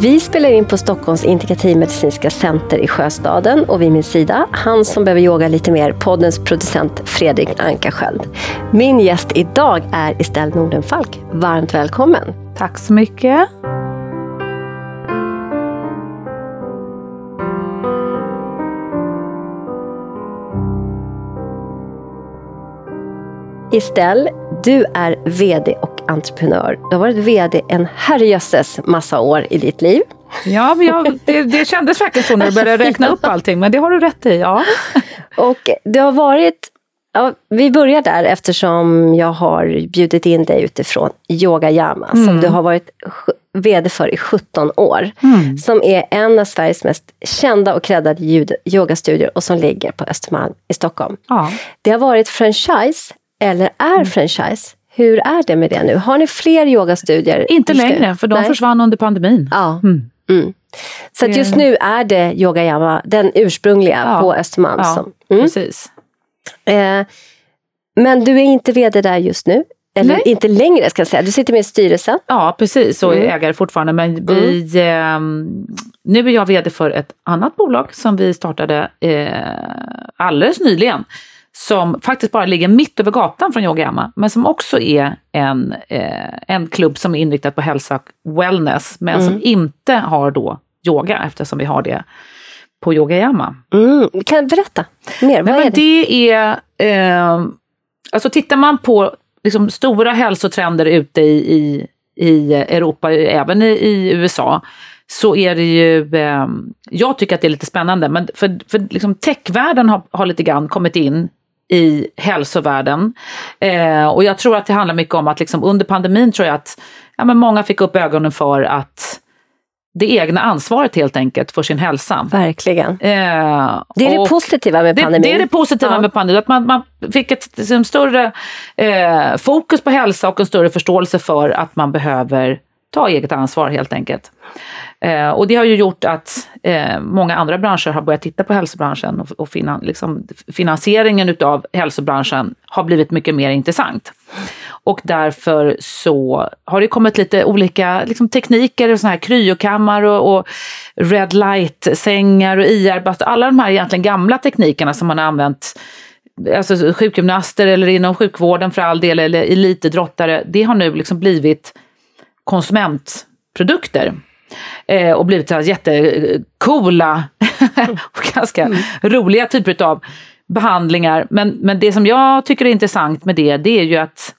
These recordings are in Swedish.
Vi spelar in på Stockholms integrativmedicinska center i Sjöstaden och vid min sida, han som behöver yoga lite mer, poddens producent Fredrik Ankarsköld. Min gäst idag är Estelle Nordenfalk. Varmt välkommen! Tack så mycket! Estelle, du är VD och entreprenör. Du har varit VD en herrejösses massa år i ditt liv. Ja, men jag, det, det kändes verkligen så när du började räkna upp allting, men det har du rätt i. Ja. Och du har varit Ja, vi börjar där eftersom jag har bjudit in dig utifrån Yoga Yama mm. som du har varit VD för i 17 år. Mm. Som är en av Sveriges mest kända och creddade yogastudior och som ligger på Östermalm i Stockholm. Ja. Det har varit franchise eller är mm. franchise. Hur är det med det nu? Har ni fler yogastudier? Inte längre, för de Nej. försvann under pandemin. Ja. Mm. Mm. Så just nu är det Yoga Yama, den ursprungliga ja. på Östermalm. Ja, som, mm. precis. Eh, men du är inte VD där just nu? Eller Nej. inte längre ska jag säga, du sitter med i styrelsen. Ja precis, och är mm. ägare fortfarande. Men vi, eh, nu är jag VD för ett annat bolag som vi startade eh, alldeles nyligen som faktiskt bara ligger mitt över gatan från Yogayama, men som också är en, eh, en klubb som är inriktad på hälsa och wellness, men mm. som inte har då yoga eftersom vi har det på Yogayama. Mm. Kan du berätta mer? Vad men, är det? det är, eh, alltså tittar man på liksom, stora hälsotrender ute i, i, i Europa, även i, i USA, så är det ju, eh, jag tycker att det är lite spännande, men för, för liksom techvärlden har, har lite grann kommit in i hälsovärlden. Eh, och jag tror att det handlar mycket om att liksom under pandemin tror jag att ja, men många fick upp ögonen för att det egna ansvaret helt enkelt för sin hälsa. Verkligen. Eh, det är det positiva med pandemin. Det, det är det positiva ja. med pandemin, att man, man fick ett liksom, större eh, fokus på hälsa och en större förståelse för att man behöver ta eget ansvar helt enkelt. Eh, och det har ju gjort att eh, många andra branscher har börjat titta på hälsobranschen och, och finan, liksom, finansieringen utav hälsobranschen har blivit mycket mer intressant. Och därför så har det kommit lite olika liksom, tekniker, såna här kryokammar och, och red light-sängar och IR, alltså alla de här egentligen gamla teknikerna som man har använt alltså sjukgymnaster eller inom sjukvården för all del, eller elitidrottare, det har nu liksom blivit konsumentprodukter eh, och blivit så här jättecoola och ganska mm. roliga typer av behandlingar. Men, men det som jag tycker är intressant med det, det är ju att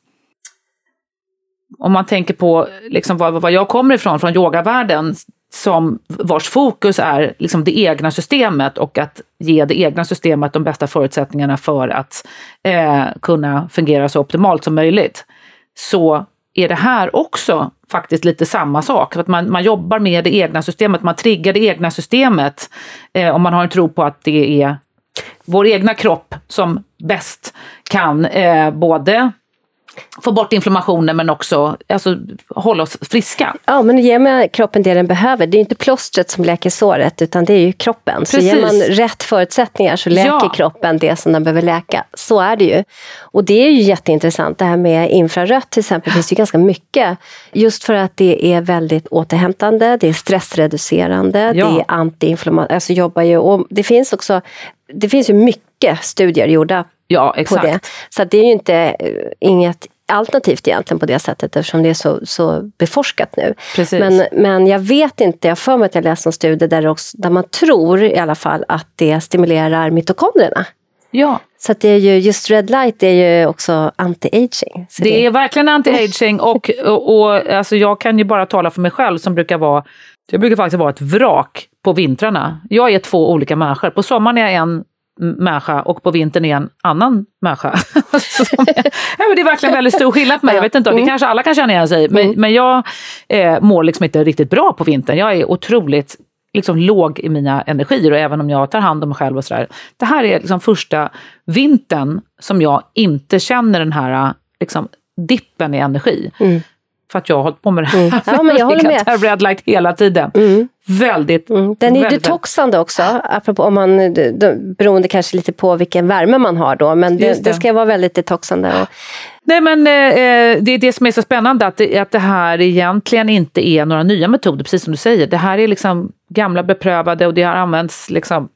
om man tänker på liksom vad, vad jag kommer ifrån, från yogavärlden, som vars fokus är liksom det egna systemet och att ge det egna systemet de bästa förutsättningarna för att eh, kunna fungera så optimalt som möjligt. Så är det här också faktiskt lite samma sak. Att man, man jobbar med det egna systemet, man triggar det egna systemet eh, om man har en tro på att det är vår egna kropp som bäst kan eh, både få bort inflammationen men också alltså, hålla oss friska. Ja, men ger man kroppen det den behöver. Det är inte plåstret som läker såret utan det är ju kroppen. Precis. Så ger man rätt förutsättningar så läker ja. kroppen det som den behöver läka. Så är det ju. Och det är ju jätteintressant. Det här med infrarött till exempel det finns ju ganska mycket. Just för att det är väldigt återhämtande, det är stressreducerande, ja. det är antiinflammatorisk. Alltså jobbar ju, och det finns också det finns ju mycket studier gjorda Ja. På det. Så det är ju inte eh, inget alternativt egentligen på det sättet eftersom det är så, så beforskat nu. Precis. Men, men jag vet inte, jag för mig att jag läste en studie där, också, där man tror i alla fall att det stimulerar mitokondrierna. Ja. Så det är ju, just red light är ju också anti-aging. Det, det, är verkligen anti-aging och, och, och alltså jag kan ju bara tala för mig själv som brukar vara, jag brukar faktiskt vara ett vrak på vintrarna. Jag är två olika människor. På sommaren är jag en människa och på vintern är en annan människa. ja, men det är verkligen väldigt stor skillnad på mig. Jag vet inte, det kanske alla kan känna igen sig men, mm. men jag eh, mår liksom inte riktigt bra på vintern. Jag är otroligt liksom, låg i mina energier och även om jag tar hand om mig själv och sådär. Det här är liksom första vintern som jag inte känner den här liksom, dippen i energi. Mm. För att jag har hållit på med det här. Mm. Ja, men jag håller med. Red light hela tiden. Mm. Väldigt. Mm. Den är väldigt, detoxande också, apropå om man, beroende kanske lite på vilken värme man har då. Men det, det. det. ska vara väldigt detoxande. Och, Nej men eh, eh, det är det som är så spännande, att det, att det här egentligen inte är några nya metoder, precis som du säger. Det här är liksom gamla beprövade och det har använts liksom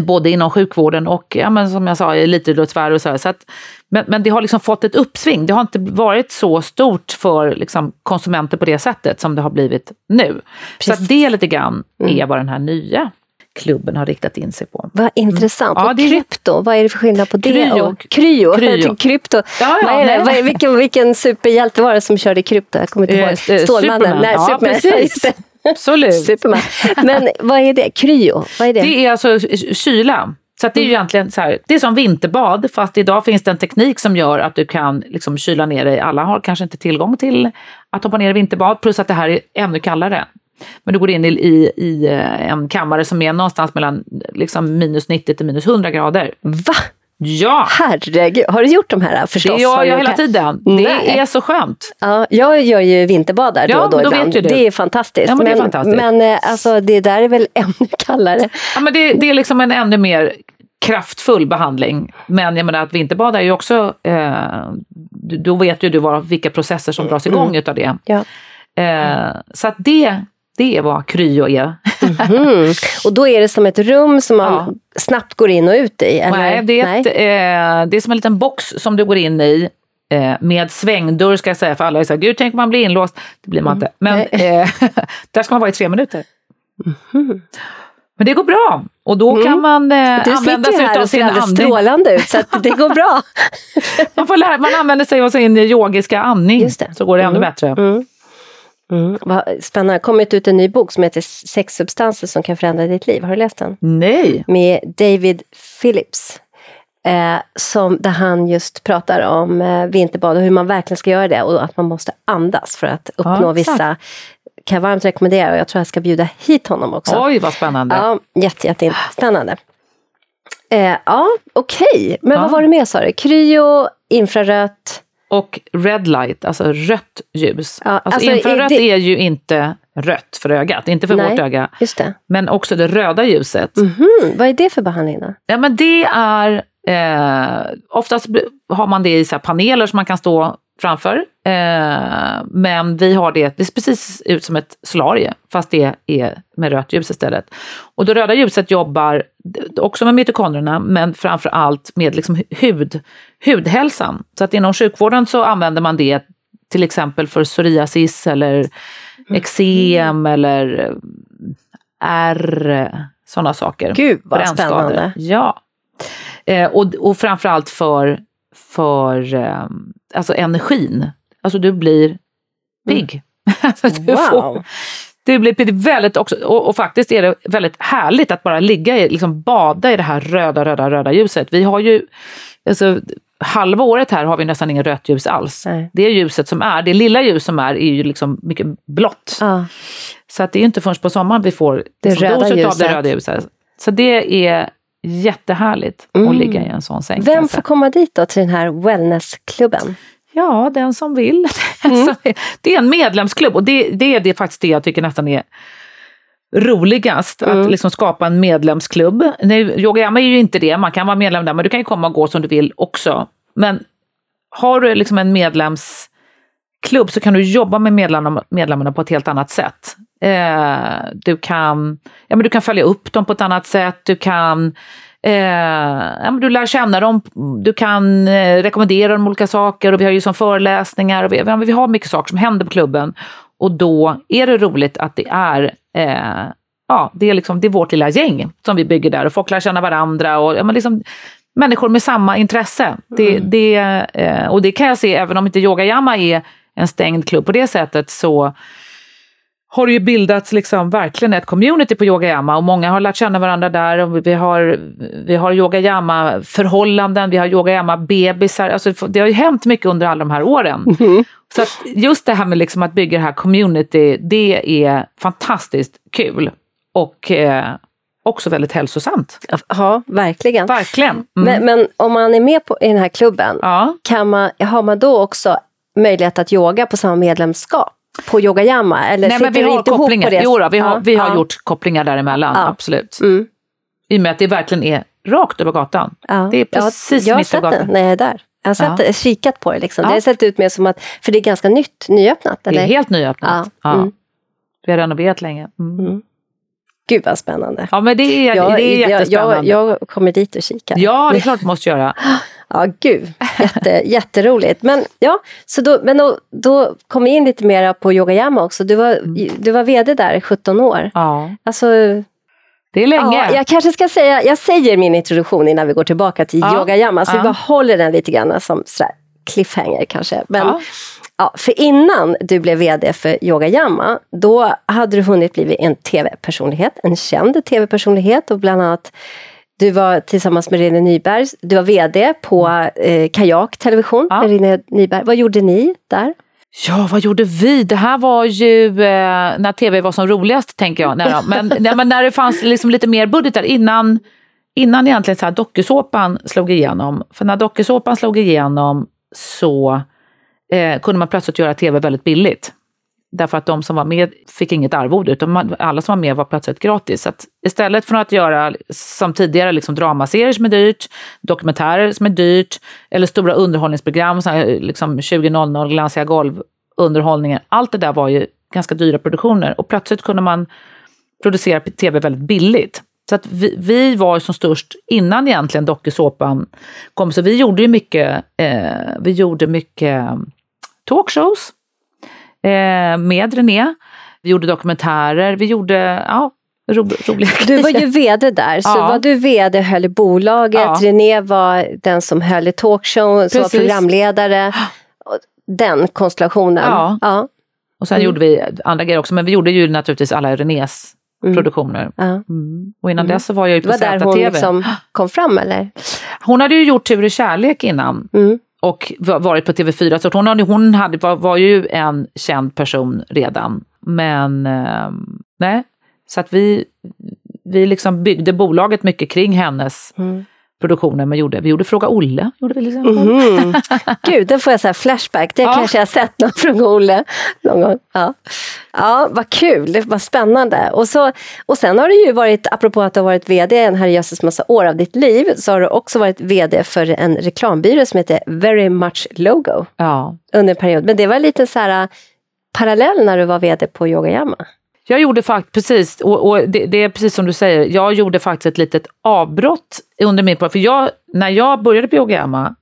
både inom sjukvården och ja, men som jag sa, i elitidrottssfär och så. här. så att, men, men det har liksom fått ett uppsving. Det har inte varit så stort för liksom, konsumenter på det sättet som det har blivit nu. Så Precis. att det lite grann är vad den här nya klubben har riktat in sig på. vad intressant. Ja, och det krypto, vad är det för skillnad på det? Kryo. Och, kryo. Kryo. Krypto. Ja, ja, vad är det? nej. Vad är, vilken, vilken superhjälte var det som körde krypto? Jag kommer inte Eh, ihåg. eh, Stålmannen? Superman. Nej, Ja, Superman. precis. Absolut. Superman. Men vad är det? Kryo, vad är det? Det är alltså kyla. Så det är ju egentligen så här, det är som vinterbad fast idag finns det en teknik som gör att du kan liksom kyla ner dig. Alla har kanske inte tillgång till att hoppa ner i vinterbad plus att det här är ännu kallare. Men du går in i, i, i eh, en kammare som är någonstans mellan liksom minus 90 till minus 100 grader. Va? Ja, Herregud, har du gjort de här förstås? det gör jag gjort hela här? tiden. Nej. Det är så skönt. Ja, jag gör ju vinterbadar då Ja, och då, då ibland. vet ju du. Det är fantastiskt. Ja, men det är fantastiskt. men eh, alltså, det där är väl ännu kallare. Ja, men det, det är liksom en ännu mer kraftfull behandling. Men jag menar att vinterbada är ju också, eh, då vet ju du vad, vilka processer som dras igång utav det. Ja. Eh, så att det, det är vad kryo är. Mm. Och då är det som ett rum som man Ja. snabbt går in och ut i? Eller? Nej, det, är ett, eh, det är som en liten box som du går in i eh, med svängdörr ska jag säga, för alla är så här, gud tänk man blir inlåst. Det blir man inte. Men eh, där ska man vara i tre minuter. Men det går bra och då kan man eh, Du använda sig här av och ser sin alldeles andning. strålande ut så det går bra. Man, får lära, man använder sig av sin yogiska andning så går det ännu bättre. Mm. Mm. Vad spännande. Kommit ut en ny bok som heter Sex substanser som kan förändra ditt liv. Har du läst den? Nej! Med David Phillips. Eh, som, där han just pratar om eh, vinterbad och hur man verkligen ska göra det och att man måste andas för att uppnå Ja, vissa kan jag varmt rekommendera och jag tror jag ska bjuda hit honom också. Oj, vad spännande. Ja, jätte, jätte spännande. Eh, ja, okej. Men Ja. vad var det mer sa du? Kryo, infrarött. Och red light, alltså rött ljus. Ja, alltså, alltså, infrarött det- är ju inte rött för ögat, inte för Nej. vårt öga. Just det. Men också det röda ljuset. Mhm, vad är det för behandling då? Ja, men det är, eh, oftast har man det i så paneler som man kan stå framför. Eh, men vi har det, det ser precis ut som ett solarie, fast det är med rött ljus istället. Och det röda ljuset jobbar också med mitokondrierna, men framför allt med liksom hud, hudhälsan. Så att inom sjukvården så använder man det till exempel för psoriasis eller eksem eller eh, ärr, sådana saker. Gud vad spännande. Ja. Eh, och, och framförallt för, för eh, alltså energin. Alltså du blir pigg. Alltså, du, får, Wow. du blir pigg. väldigt också, och, och faktiskt är det väldigt härligt att bara ligga i, liksom bada i det här röda, röda, röda ljuset. Vi har ju, alltså, halva året här har vi nästan inget rött ljus alls. Nej. Det ljuset som är, det lilla ljus som är, är ju liksom mycket blått. Ja. Så att det är inte förrän på sommaren vi får Det liksom röda ljuset. det röda ljuset. Så det är jättehärligt Mm. att ligga i en sån säng. Vem får komma dit då till den här wellnessklubben? Ja, den som vill. Mm. Det är en medlemsklubb och det, det är det faktiskt det jag tycker nästan är roligast. Mm. Att liksom skapa en medlemsklubb. Nu, Yogayama är ju inte det, man kan vara medlem där men du kan ju komma och gå som du vill också. Men har du liksom en medlemsklubb så kan du jobba med medlemmarna, medlemmarna på ett helt annat sätt. Eh, du, kan, ja, men du kan följa upp dem på ett annat sätt, du kan Eh, ja, men du lär känna dem, du kan eh, rekommendera dem olika saker. Och vi har ju som föreläsningar och vi, ja, vi har mycket saker som händer på klubben. Och då är det roligt att det är eh, ja, det är, liksom, det är vårt lilla gäng som vi bygger där. Och folk lär känna varandra och ja, men liksom, människor med samma intresse. Det, det, eh, och det kan jag se, även om inte Yogayama är en stängd klubb på det sättet så har det ju bildats liksom verkligen ett community på Yogayama och många har lärt känna varandra där. Och vi har, vi har Yogayama-förhållanden, vi har Yogayama-bebisar. Alltså det har ju hänt mycket under alla de här åren. Så att just det här med liksom att bygga det här community, det är fantastiskt kul. Och eh, också väldigt hälsosamt. Ja, verkligen. Verkligen. Mm. Men, men om man är med på, i den här klubben, Ja. kan man, har man då också möjlighet att yoga på samma medlemskap på Yoga Yama? Eller Nej, men vi har inte kopplingar. Ihop på det? Jo, då, vi har, Ja, vi har ja, gjort kopplingar däremellan, Ja. absolut. Mm, I och med att det verkligen är rakt över gatan. ja. Det är precis jag har mitt över det gatan. när jag är där. Jag har sett Ja. det, kikat på det. Liksom. Det har sett ut mer som att, för det är ganska nytt, nyöppnat. Det Eller? är helt nyöppnat. Ja. Mm. Vi har renoverat länge. Mm. Mm. Gud vad spännande. Ja, men det är, Jag, det är jag, jättespännande. jag, jag kommer dit och kikar. Ja, det är klart du måste göra. Ja, gud. Jätte, jätteroligt. Men, ja, så då, men då, då kom vi in lite mer på Yoga Yama också. Du var, Mm. du var vd där i 17 år. Ja, Alltså, det är länge. ja, jag kanske ska säga, jag säger min introduktion innan vi går tillbaka till Ja. Yoga Yama. Så vi Ja. bara håller den lite grann som sådär cliffhanger kanske. Men, Ja. Ja, för innan du blev VD för Yoga Yama, då hade du hunnit bli en tv-personlighet, en känd tv-personlighet och bland annat du var tillsammans med René Nyberg, du var VD på eh, Kajak Television Ja. med René Nyberg. Vad gjorde ni där? Ja, vad gjorde vi? Det här var ju eh, när tv var som roligast, tänker jag. Nej, men, nej, men när det fanns liksom lite mer budgetar innan, innan egentligen så här dokusåpan slog igenom. För när dokusåpan slog igenom så eh, kunde man plötsligt göra tv väldigt billigt. Därför att de som var med fick inget arvode, utan man, alla som var med var plötsligt gratis. Så att istället för att göra som tidigare liksom dramaserier som är dyrt, dokumentärer som är dyrt, eller stora underhållningsprogram, så här, liksom 20.00, glansiga golv, underhållningen. Allt det där var ju ganska dyra produktioner och plötsligt kunde man producera tv väldigt billigt. Så att vi, vi var ju som störst innan egentligen dokusåpan kom, så vi gjorde ju mycket, eh, vi gjorde mycket talkshows eh, med René. Vi gjorde dokumentärer, vi gjorde ja, ro, roliga Du var grejer. ju VD där, så Ja. var du VD höll i bolaget, Ja. René var den som höll i talkshow, som var programledare. Den konstellationen. Ja. Ja. Och sen Mm. gjorde vi andra grejer också, men vi gjorde ju naturligtvis alla Renés Mm. produktioner. Ja. Mm. Och innan Mm. dess så var jag ju Det på var där ZTV. hon liksom kom fram eller? Hon hade ju gjort Tur i kärlek innan Mm och varit på TV4, så hon, hade, hon hade, var, var ju en känd person redan. Men eh, nej, så att vi, vi liksom byggde bolaget mycket kring hennes Mm produktioner. Men gjorde, vi gjorde Fråga Olle, gjorde vi exempel. Mhm. Gud, det får jag så här flashback. Det Ja. kanske jag har sett någon från Olle någon gång. Ja. ja, vad kul, det var spännande. Och, så, och sen har du ju varit, apropå att du har varit VD en herrejösses massa år av ditt liv, så har du också varit VD för en reklambyrå som heter Very Much Logo Ja. under en period. Men det var lite så här parallell när du var VD på Yoga Yama. Jag gjorde faktiskt, precis, och, och det, det är precis som du säger, jag gjorde faktiskt ett litet avbrott under min För jag, när jag började på Yogayama,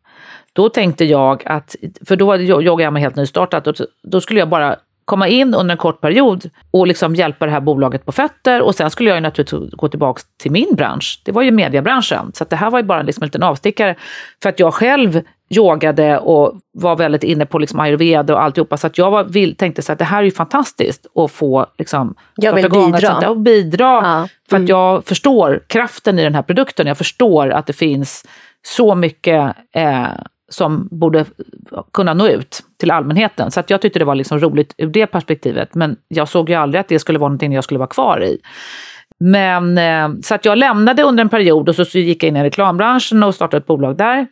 då tänkte jag att, för då var Yogayama helt nystartat, och då skulle jag bara komma in under en kort period och liksom hjälpa det här bolaget på fötter och sen skulle jag ju naturligtvis gå tillbaka till min bransch. Det var ju mediebranschen, så att det här var ju bara liksom en liten avstickare. För att jag själv yogade och var väldigt inne på liksom ayurveda och alltihopa. Så att jag var, vill, tänkte så att det här är ju fantastiskt att få liksom, Jag vill bidra. och bidra. Ja. För Mm. att jag förstår kraften i den här produkten. Jag förstår att det finns så mycket eh, som borde kunna nå ut till allmänheten. Så att jag tyckte det var liksom roligt ur det perspektivet. Men jag såg ju aldrig att det skulle vara någonting jag skulle vara kvar i. Men, eh, så att jag lämnade under en period och så, så gick jag in i reklambranschen och startade ett bolag där.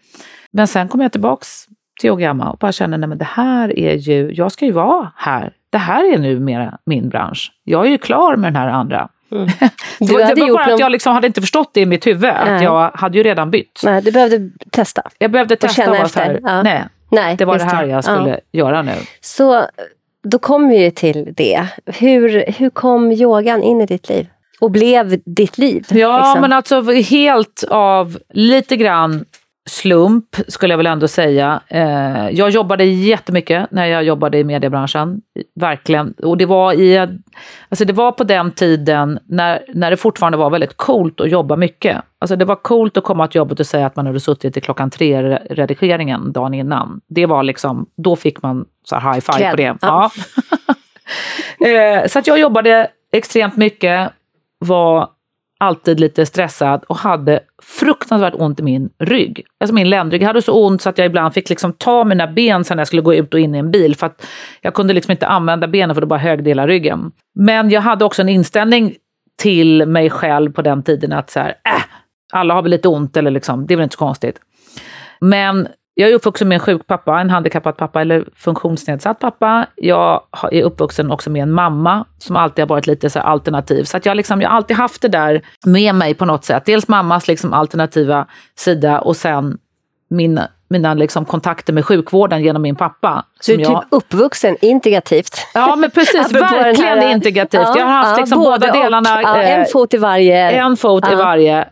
Men sen kom jag tillbaks till Yogama och bara kände, nej men det här är ju, jag ska ju vara här. Det här är nu mera min bransch. Jag är ju klar med den här andra. Mm. det, var- bara att jag liksom hade inte förstått det i mitt huvud, Nej. att jag hade ju redan bytt. Nej, du behövde testa. Jag behövde testa känna och vara efter, här, ja. nej, Nej, det var det här jag Ja. skulle göra nu. Så då kommer vi ju till det. Hur, hur kom yogan in i ditt liv? Och blev ditt liv? Ja, liksom? men alltså helt av lite grann slump skulle jag väl ändå säga. Eh, jag jobbade jättemycket när jag jobbade i mediebranschen. Verkligen. Och det var, i, alltså det var på den tiden när, när det fortfarande var väldigt coolt att jobba mycket. Alltså det var coolt att komma till jobbet och säga att man hade suttit till klockan tre redigeringen dagen innan. Det var liksom, då fick man så här high five Cred. på det. Ja. Ja. eh, så att jag jobbade extremt mycket, var alltid lite stressad och hade fruktansvärt ont i min rygg. Alltså min ländrygg hade så ont så att jag ibland fick liksom ta mina ben sen när jag skulle gå ut och in i en bil för att jag kunde liksom inte använda benen för det bara högdela ryggen. Men jag hade också en inställning till mig själv på den tiden att så här, äh, alla har väl lite ont eller liksom, det är väl inte så konstigt. Men jag är uppvuxen med en sjuk pappa, en handikappad pappa eller funktionsnedsatt pappa. Jag är uppvuxen också med en mamma som alltid har varit lite så alternativ. Så att jag, liksom, jag har alltid haft det där med mig på något sätt. Dels mammas liksom alternativa sida och sen min mina liksom kontakter med sjukvården genom min pappa. Så du är jag... typ uppvuxen integrativt? Ja, men precis. verkligen här... integrativt. Ja, jag har haft ja, liksom båda delarna. Ja, en eh, fot i varje. En fot i varje.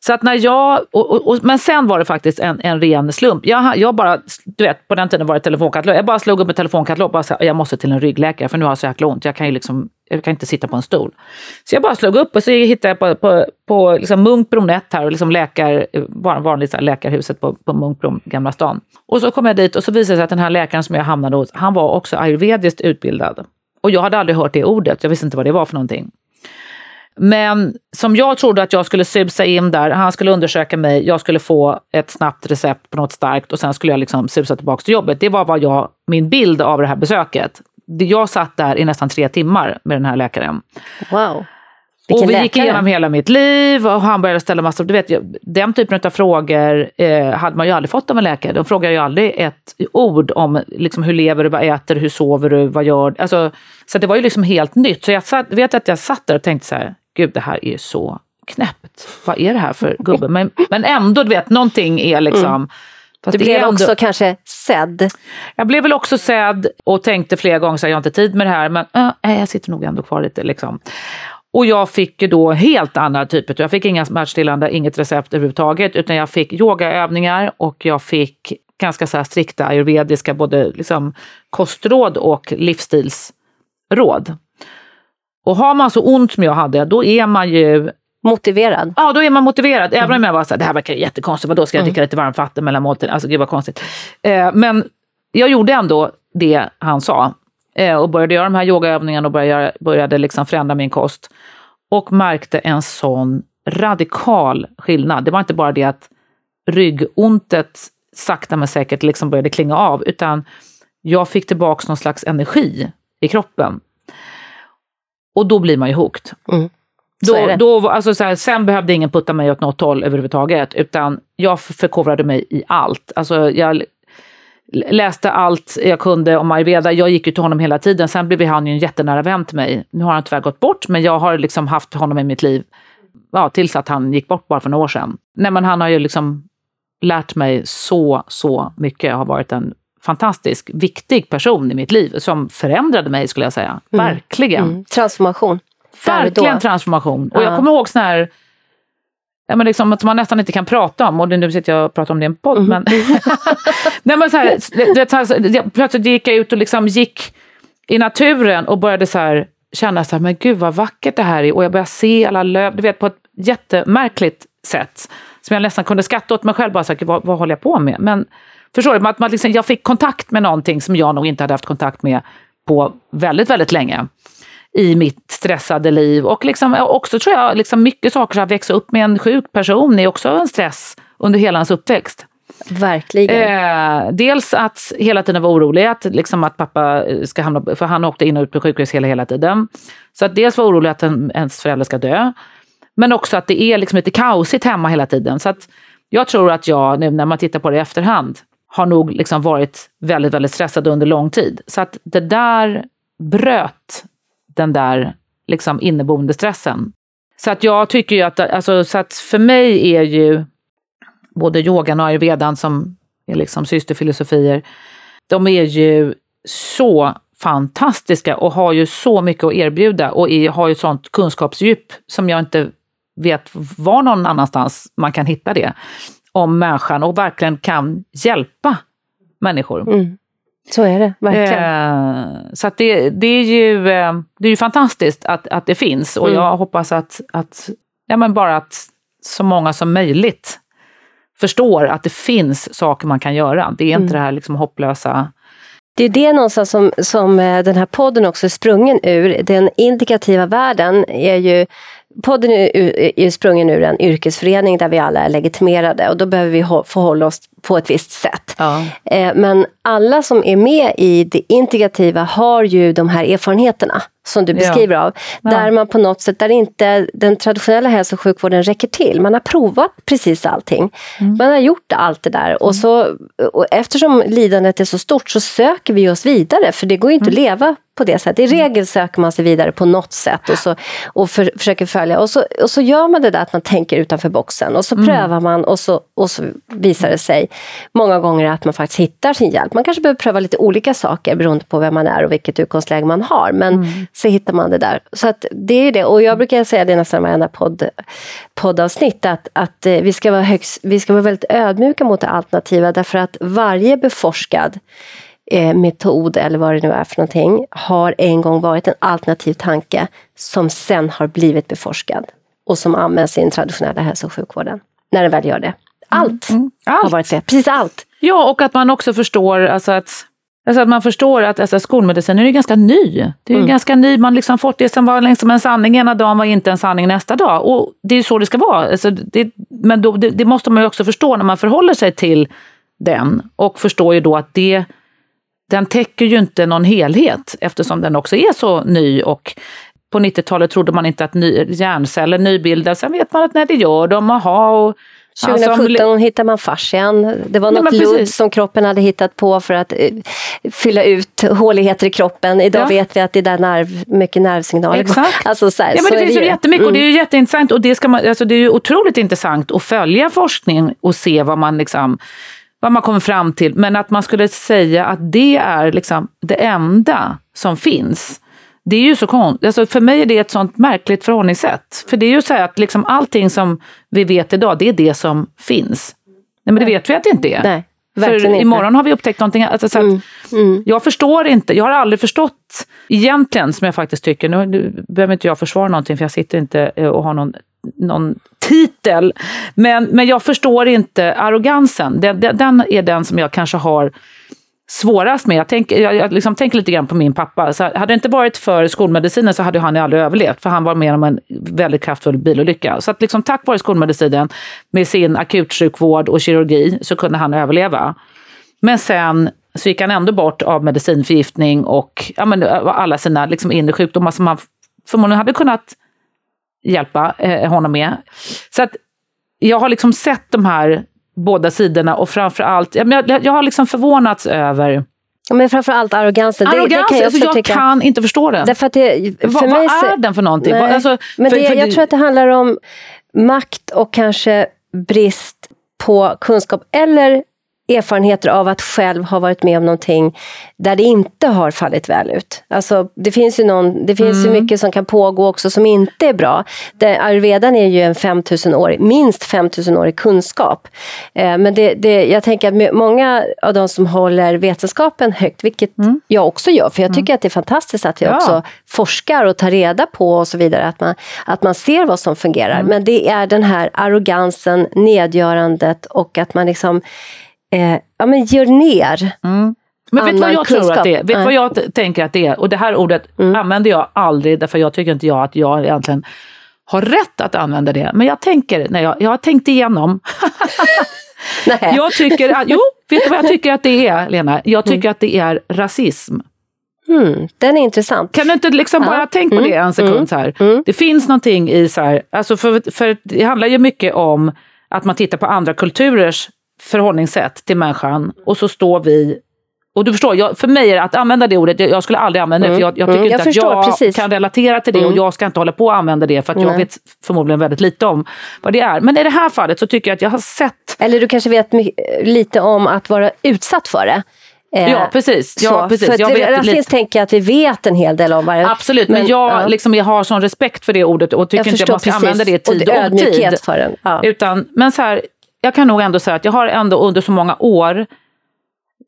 Så att när jag, och, och, och, men sen var det faktiskt en, en ren slump. Jag, jag bara, du vet, på den tiden var det telefonkatalog. Jag bara slog upp en telefonkatalog och bara sa, jag måste till en ryggläkare för nu har jag så jäkla ont. Jag kan ju liksom jag kan inte sitta på en stol. Så jag bara slog upp och så hittade jag på, på, på liksom Munkbron 1 här, och liksom läkar, vanligt läkarhuset på, på Munkbron, Gamla stan. Och så kom jag dit och så visade det sig att den här läkaren som jag hamnade hos, han var också ayurvediskt utbildad. Och jag hade aldrig hört det ordet, jag visste inte vad det var för någonting. Men som jag trodde att jag skulle susa in där, han skulle undersöka mig, jag skulle få ett snabbt recept på något starkt och sen skulle jag liksom susa tillbaka till jobbet. Det var vad jag, min bild av det här besöket jag satt där i nästan tre timmar med den här läkaren. Wow. Vilken och vi läkare. gick igenom hela mitt liv och han började ställa massor, du vet, den typen av frågor eh, hade man ju aldrig fått av en läkare. De frågar ju aldrig ett ord om liksom, hur lever du, vad äter hur sover du, vad gör du? Alltså, så det var ju liksom helt nytt. Så jag satt, vet att jag satt där och tänkte så här, gud det här är så knäppt. Vad är det här för gubbe? Men, men ändå, du vet, någonting är liksom mm Fast du blev ändå... också kanske sedd? Jag blev väl också sedd och tänkte flera gånger att jag har inte tid med det här, men äh, jag sitter nog ändå kvar lite. Liksom. Och jag fick ju då helt andra typer. Jag fick inga smärtstillande, inget recept överhuvudtaget, utan jag fick yogaövningar och jag fick ganska så strikta ayurvediska både liksom kostråd och livsstilsråd. Och har man så ont som jag hade, då är man ju Motiverad? Ja, då är man motiverad. Även mm. om jag var så här, det här verkar jättekonstigt, vadå ska jag dricka mm. lite varmt vatten mellan måltiderna? Alltså gud vad konstigt. Eh, men jag gjorde ändå det han sa. Eh, och började göra de här yogaövningarna och började, började liksom förändra min kost. Och märkte en sån radikal skillnad. Det var inte bara det att ryggontet sakta men säkert liksom började klinga av, utan jag fick tillbaka någon slags energi i kroppen. Och då blir man ju hooked. Mm. Då, då, alltså så här, sen behövde ingen putta mig åt något håll överhuvudtaget, utan jag förkovrade mig i allt. Alltså, jag läste allt jag kunde om ayurveda. Jag gick ju till honom hela tiden. Sen blev han ju en jättenära vän till mig. Nu har han tyvärr gått bort, men jag har liksom haft honom i mitt liv ja, tills att han gick bort bara för några år sedan. Nej, men han har ju liksom lärt mig så, så mycket. Har varit en fantastisk, viktig person i mitt liv som förändrade mig skulle jag säga. Mm. Verkligen. Mm. Transformation. Verkligen transformation. Och jag kommer ihåg sån här Ja, men liksom, att man nästan inte kan prata om, och nu sitter jag och pratar om det i en podd, mm. men... Nej, men så här, det, så här, plötsligt gick jag ut och liksom gick i naturen och började så här, känna så här, men gud vad vackert det här är. Och jag började se alla löv, du vet på ett jättemärkligt sätt. Som jag nästan kunde skratta åt mig själv, bara så här, vad, vad håller jag på med? Men förstår du, att man liksom, jag fick kontakt med någonting som jag nog inte hade haft kontakt med på väldigt, väldigt länge i mitt stressade liv. Och liksom, också tror jag, liksom mycket saker, att växa upp med en sjuk person är också en stress under hela ens uppväxt. Verkligen. Eh, dels att hela tiden vara orolig att, liksom att pappa ska hamna, för han åkte in och ut på sjukhus hela, hela tiden. Så att dels vara orolig att en, ens förälder ska dö. Men också att det är liksom lite kaosigt hemma hela tiden. Så att jag tror att jag, nu när man tittar på det i efterhand, har nog liksom varit väldigt, väldigt stressad under lång tid. Så att det där bröt den där liksom inneboende stressen. Så att jag tycker ju att, alltså, så att för mig är ju både yogan och ayurvedan som är liksom systerfilosofier, de är ju så fantastiska och har ju så mycket att erbjuda och är, har ju sånt kunskapsdjup som jag inte vet var någon annanstans man kan hitta det om människan och verkligen kan hjälpa människor. Mm. Så är det, verkligen. Eh, så att det, det, är ju, eh, det är ju fantastiskt att, att det finns och mm. jag hoppas att, att, ja men bara att så många som möjligt förstår att det finns saker man kan göra. Det är inte mm. det här liksom hopplösa det är det någonstans som, som eh, den här podden också är sprungen ur. Den indikativa världen är ju Podden är, sprungen ur en yrkesförening där vi alla är legitimerade och då behöver vi förhålla oss på ett visst sätt. Ja. Eh, men alla som är med i det integrativa har ju de här erfarenheterna som du beskriver av. Där man på något sätt, där inte den traditionella hälso och sjukvården räcker till. Man har provat precis allting. Mm. Man har gjort allt det där och, så, och eftersom lidandet är så stort så söker vi oss vidare för det går ju inte mm. att leva på det sättet. I mm. regel söker man sig vidare på något sätt och, så, och för, försöker följa. Och så, och så gör man det där att man tänker utanför boxen och så mm. prövar man och så, och så visar det sig många gånger att man faktiskt hittar sin hjälp. Man kanske behöver pröva lite olika saker beroende på vem man är och vilket utgångsläge man har. Men mm. Så hittar man det där. Så att det är det. Och jag brukar säga det nästan varenda podd, poddavsnitt att, att eh, vi, ska vara högst, vi ska vara väldigt ödmjuka mot det alternativa därför att varje beforskad eh, metod eller vad det nu är för någonting har en gång varit en alternativ tanke som sen har blivit beforskad och som används i den traditionella hälso och sjukvården. När den väl gör det. Allt, mm. allt. har varit det. Precis allt. Ja, och att man också förstår alltså att Alltså att man förstår att alltså, skolmedicinen är ganska ny. Det är mm. ganska ny, man liksom fått det som var liksom en sanning ena dagen var inte en sanning nästa dag. Och det är så det ska vara. Alltså det, men då, det, det, måste man ju också förstå när man förhåller sig till den. Och förstår ju då att det, den täcker ju inte någon helhet eftersom den också är så ny och på 90-talet trodde man inte att ny, hjärnceller nybildas. Sen vet man att när det gör de, aha, och 2017 alltså, hittade man fascian. Det var något ludd som kroppen hade hittat på för att uh, fylla ut håligheter i kroppen. Idag ja. vet vi att det är där nerv, mycket nervsignaler Exakt. Alltså, så här, ja, men så det finns ju jättemycket mm. och det är ju mm. jätteintressant och det, ska man, alltså, det är ju otroligt intressant att följa forskning och se vad man liksom vad man kommer fram till. Men att man skulle säga att det är liksom det enda som finns. Det är ju så konstigt. Alltså för mig är det ett sånt märkligt förhållningssätt. För det är ju så att liksom allting som vi vet idag, det är det som finns. Nej, men det vet vi att det inte är. Nej, för inte. imorgon har vi upptäckt någonting alltså, så mm, mm. Jag förstår inte, jag har aldrig förstått egentligen, som jag faktiskt tycker, nu, nu behöver inte jag försvara någonting för jag sitter inte och har någon, någon titel, men, men jag förstår inte arrogansen. Den, den är den som jag kanske har svårast med. Jag, tänk, jag, jag liksom tänker lite grann på min pappa. Så hade det inte varit för skolmedicinen så hade han aldrig överlevt, för han var med om en väldigt kraftfull bilolycka. Så att liksom, tack vare skolmedicinen, med sin akutsjukvård och kirurgi, så kunde han överleva. Men sen så gick han ändå bort av medicinförgiftning och ja, men, eh, alla sina liksom, inre sjukdomar som han förmodligen hade kunnat hjälpa eh, honom med. Så att jag har liksom sett de här båda sidorna och framförallt, jag, jag, jag har liksom förvånats över men framförallt arrogansen. Arrogans, det, det kan jag, alltså jag tycka. kan inte förstå den. Därför att det, för vad, mig vad är den för någonting? Nej, alltså, men för, det, för jag det, tror att det handlar om makt och kanske brist på kunskap eller erfarenheter av att själv ha varit med om någonting där det inte har fallit väl ut. Alltså, det finns ju, någon, det finns mm. ju mycket som kan pågå också som inte är bra. Det, ayurvedan är ju en 5000-årig, minst 5000-årig kunskap. Eh, men det, det, jag tänker att många av de som håller vetenskapen högt, vilket mm. jag också gör, för jag mm. tycker mm. att det är fantastiskt att vi ja. också forskar och tar reda på och så vidare, att man, att man ser vad som fungerar. Mm. Men det är den här arrogansen, nedgörandet och att man liksom eh, ja, men gör ner mm. Men vet du vad jag kunskap. tror att det är? Vet Nej. vad jag tänker att det är? Och det här ordet mm. använder jag aldrig, därför jag tycker inte jag att jag egentligen har rätt att använda det. Men jag tänker, när jag, jag har tänkt igenom. jag tycker att, jo, vet du vad jag tycker att det är, Lena? Jag tycker mm. att det är rasism. Mm, den är intressant. Kan du inte liksom bara tänka på det en sekund? Mm. Så här. Mm. Det finns någonting i så här, alltså för, för det handlar ju mycket om att man tittar på andra kulturers förhållningssätt till människan och så står vi och du förstår, jag, för mig är det att använda det ordet, jag skulle aldrig använda det, för jag, jag tycker mm, inte jag att jag precis. kan relatera till det mm. och jag ska inte hålla på att använda det för att jag vet förmodligen väldigt lite om vad det är. Men i det här fallet så tycker jag att jag har sett... Eller du kanske vet lite om att vara utsatt för det. Eh, ja precis. Ja, precis. För jag vet rasism lite. tänker jag att vi vet en hel del om. Varje, Absolut, men, men jag, ja. liksom, jag har sån respekt för det ordet och tycker inte att man ska precis. använda det i tid och, och otid. För den. Ja. Utan, men så här, jag kan nog ändå säga att jag har ändå under så många år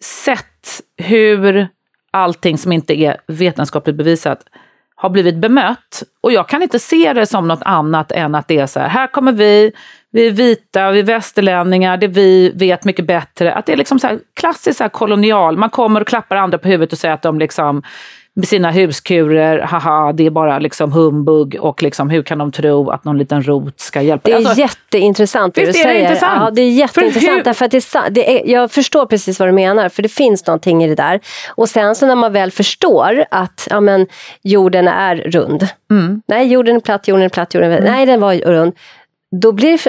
sett hur allting som inte är vetenskapligt bevisat har blivit bemött. Och jag kan inte se det som något annat än att det är så här, här kommer vi, vi är vita, vi är västerlänningar, det vi vet mycket bättre. Att det är liksom så här klassiskt så här kolonial, man kommer och klappar andra på huvudet och säger att de liksom sina huskurer, haha, det är bara liksom humbug och liksom, hur kan de tro att någon liten rot ska hjälpa? Det är alltså, jätteintressant det du säger. Det intressant? Ja, det är jätteintressant. För att det är, det är, jag förstår precis vad du menar, för det finns någonting i det där. Och sen så när man väl förstår att ja, men, jorden är rund. Mm. Nej, jorden är platt, jorden är platt, jorden är... Mm. Nej, den var rund då blir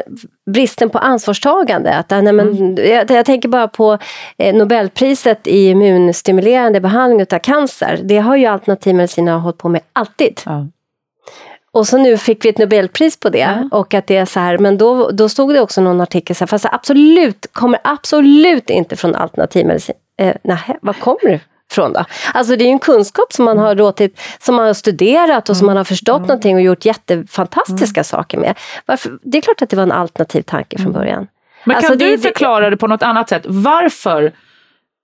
bristen på ansvarstagande. Att, nej, men, mm. jag, jag, tänker bara på eh, Nobelpriset i immunstimulerande behandling av cancer. Det har ju alternativmediciner hållit på med alltid. Ja. Och så nu fick vi ett Nobelpris på det. Ja. Och att det är så här, men då, då stod det också någon artikel så här, fast absolut, kommer absolut inte från alternativmedicin. Eh, nej, vad kommer det från då? Alltså det är ju en kunskap som man har låtit, som man har studerat och som man har förstått mm. någonting och gjort jättefantastiska mm. saker med. Varför? Det är klart att det var en alternativ tanke från mm. början. Men alltså kan det, du förklara det på något annat sätt? Varför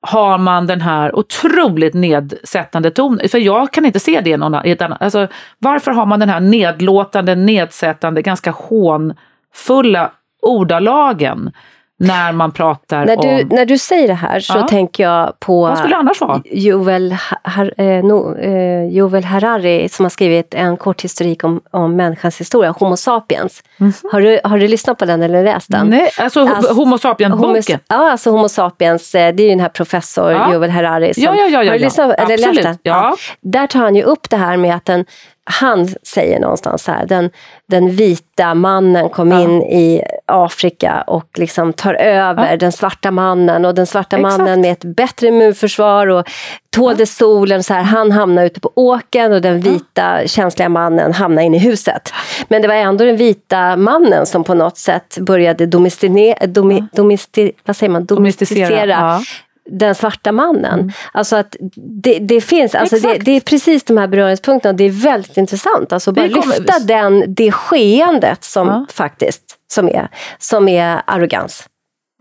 har man den här otroligt nedsättande tonen? För jag kan inte se det någon, i ett annat... Alltså, varför har man den här nedlåtande, nedsättande, ganska hånfulla ordalagen när man pratar när du, om... När du säger det här så ja. tänker jag på Vad skulle annars vara? Jovel, Har, eh, no, eh, Jovel Harari som har skrivit en kort historik om, om människans historia, Homo sapiens. Mm -hmm. har, du, har du lyssnat på den eller läst den? Nej, alltså, alltså Homo sapiens-boken? Ja, alltså Homo sapiens, eh, det är ju den här professor ja. Jovel Harari. Som, ja, ja, ja, ja, har du lyssnat, eller Absolut. läst den? Ja. Där tar han ju upp det här med att den han säger någonstans här, den, den vita mannen kom ja. in i Afrika och liksom tar över ja. den svarta mannen och den svarta Exakt. mannen med ett bättre immunförsvar och tålde ja. solen. Så här, han hamnade ute på åken och den vita känsliga mannen hamnade in i huset. Men det var ändå den vita mannen som på något sätt började domesticera, domi, domesti, vad säger man? domesticera, domesticera den svarta mannen. Mm. Alltså att det, det finns, alltså det, det, är precis de här beröringspunkterna det är väldigt intressant. Alltså bara lyfta den, det skeendet som ja. faktiskt som är, som är arrogans.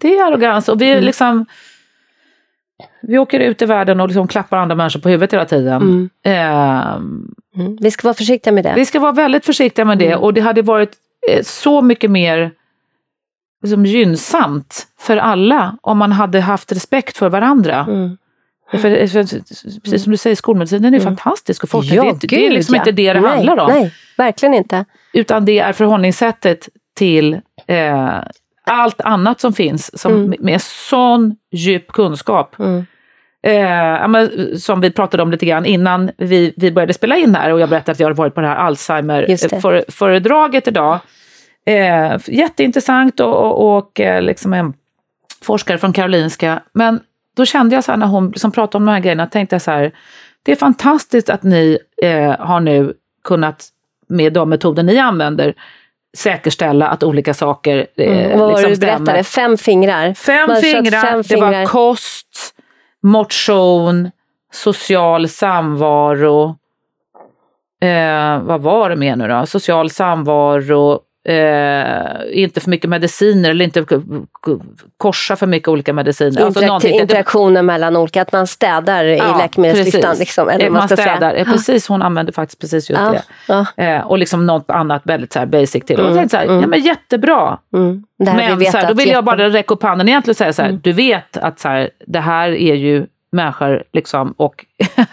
Det är arrogans och vi mm. liksom vi åker ut i världen och liksom klappar andra människor på huvudet hela tiden. Mm. Eh. Vi ska vara försiktiga med det. Vi ska vara väldigt försiktiga med det mm. och det hade varit eh, så mycket mer liksom gynnsamt för alla om man hade haft respekt för varandra. Mm. För, för, precis som du säger, skolmedicinen är mm. fantastisk och forskning, ja, det, det, är liksom ja. inte det det nej, handlar om. Nej, verkligen inte. Utan det är förhållningssättet till eh, allt annat som finns som, mm. med sån djup kunskap. Mm. Eh, som vi pratade om lite grann innan vi, vi började spela in här och jag berättade att jag har varit på det här Alzheimer-föredraget idag. Eh, jätteintressant och, och, och eh, liksom en forskare från Karolinska. Men då kände jag så här när hon liksom pratade om de här grejerna, tänkte jag så här, det är fantastiskt att ni eh, har nu kunnat med de metoder ni använder säkerställa att olika saker eh, mm. Vad liksom du berättade? Fem fingrar? Fem fingrar, fem fingrar, det var kost, motion, social samvaro, eh, vad var det mer nu då? Social samvaro, Eh, inte för mycket mediciner eller inte korsa för mycket olika mediciner. Interakti alltså interaktioner mellan olika, att man städar ja, i läkemedelslistan. Liksom, eller man, man städar, säga. precis, hon använder faktiskt precis just ja, det. Ja. Eh, och liksom något annat väldigt så här basic till. Mm, och jag så här, mm. ja men jättebra. Mm. Men så här, då vill jag bara räcka upp handen egentligen och säga så här, mm. du vet att så här, det här är ju människor liksom, och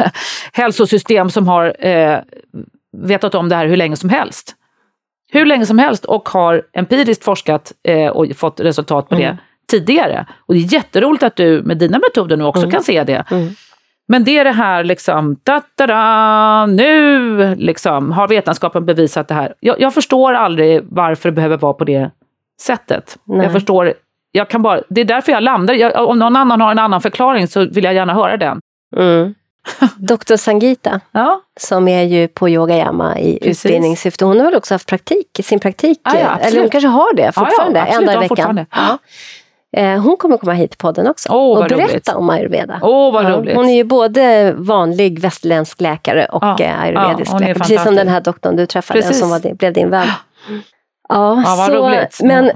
hälsosystem som har eh, vetat om det här hur länge som helst hur länge som helst och har empiriskt forskat eh, och fått resultat på mm. det tidigare. Och det är jätteroligt att du med dina metoder nu också mm. kan se det. Mm. Men det är det här liksom, da, da, da, nu liksom, har vetenskapen bevisat det här. Jag, jag, förstår aldrig varför det behöver vara på det sättet. Nej. Jag förstår, jag kan bara, det är därför jag landar, jag, om någon annan har en annan förklaring så vill jag gärna höra den. Mm. Dr Sangita, ja. som är ju på Yogayama i Precis. utbildningssyfte. Hon har väl också haft praktik, sin praktik, ah, ja, eller hon kanske har det fortfarande, ah, ja, en dag i veckan. Ja. Eh, hon kommer komma hit på podden också oh, och berätta roligt. om ayurveda. Oh, vad roligt. Hon är ju både vanlig västerländsk läkare och ja, eh, ayurvedisk ja, läkare. Precis som den här doktorn du träffade Precis. som var, blev din vän. Ja, ja så, roligt. Men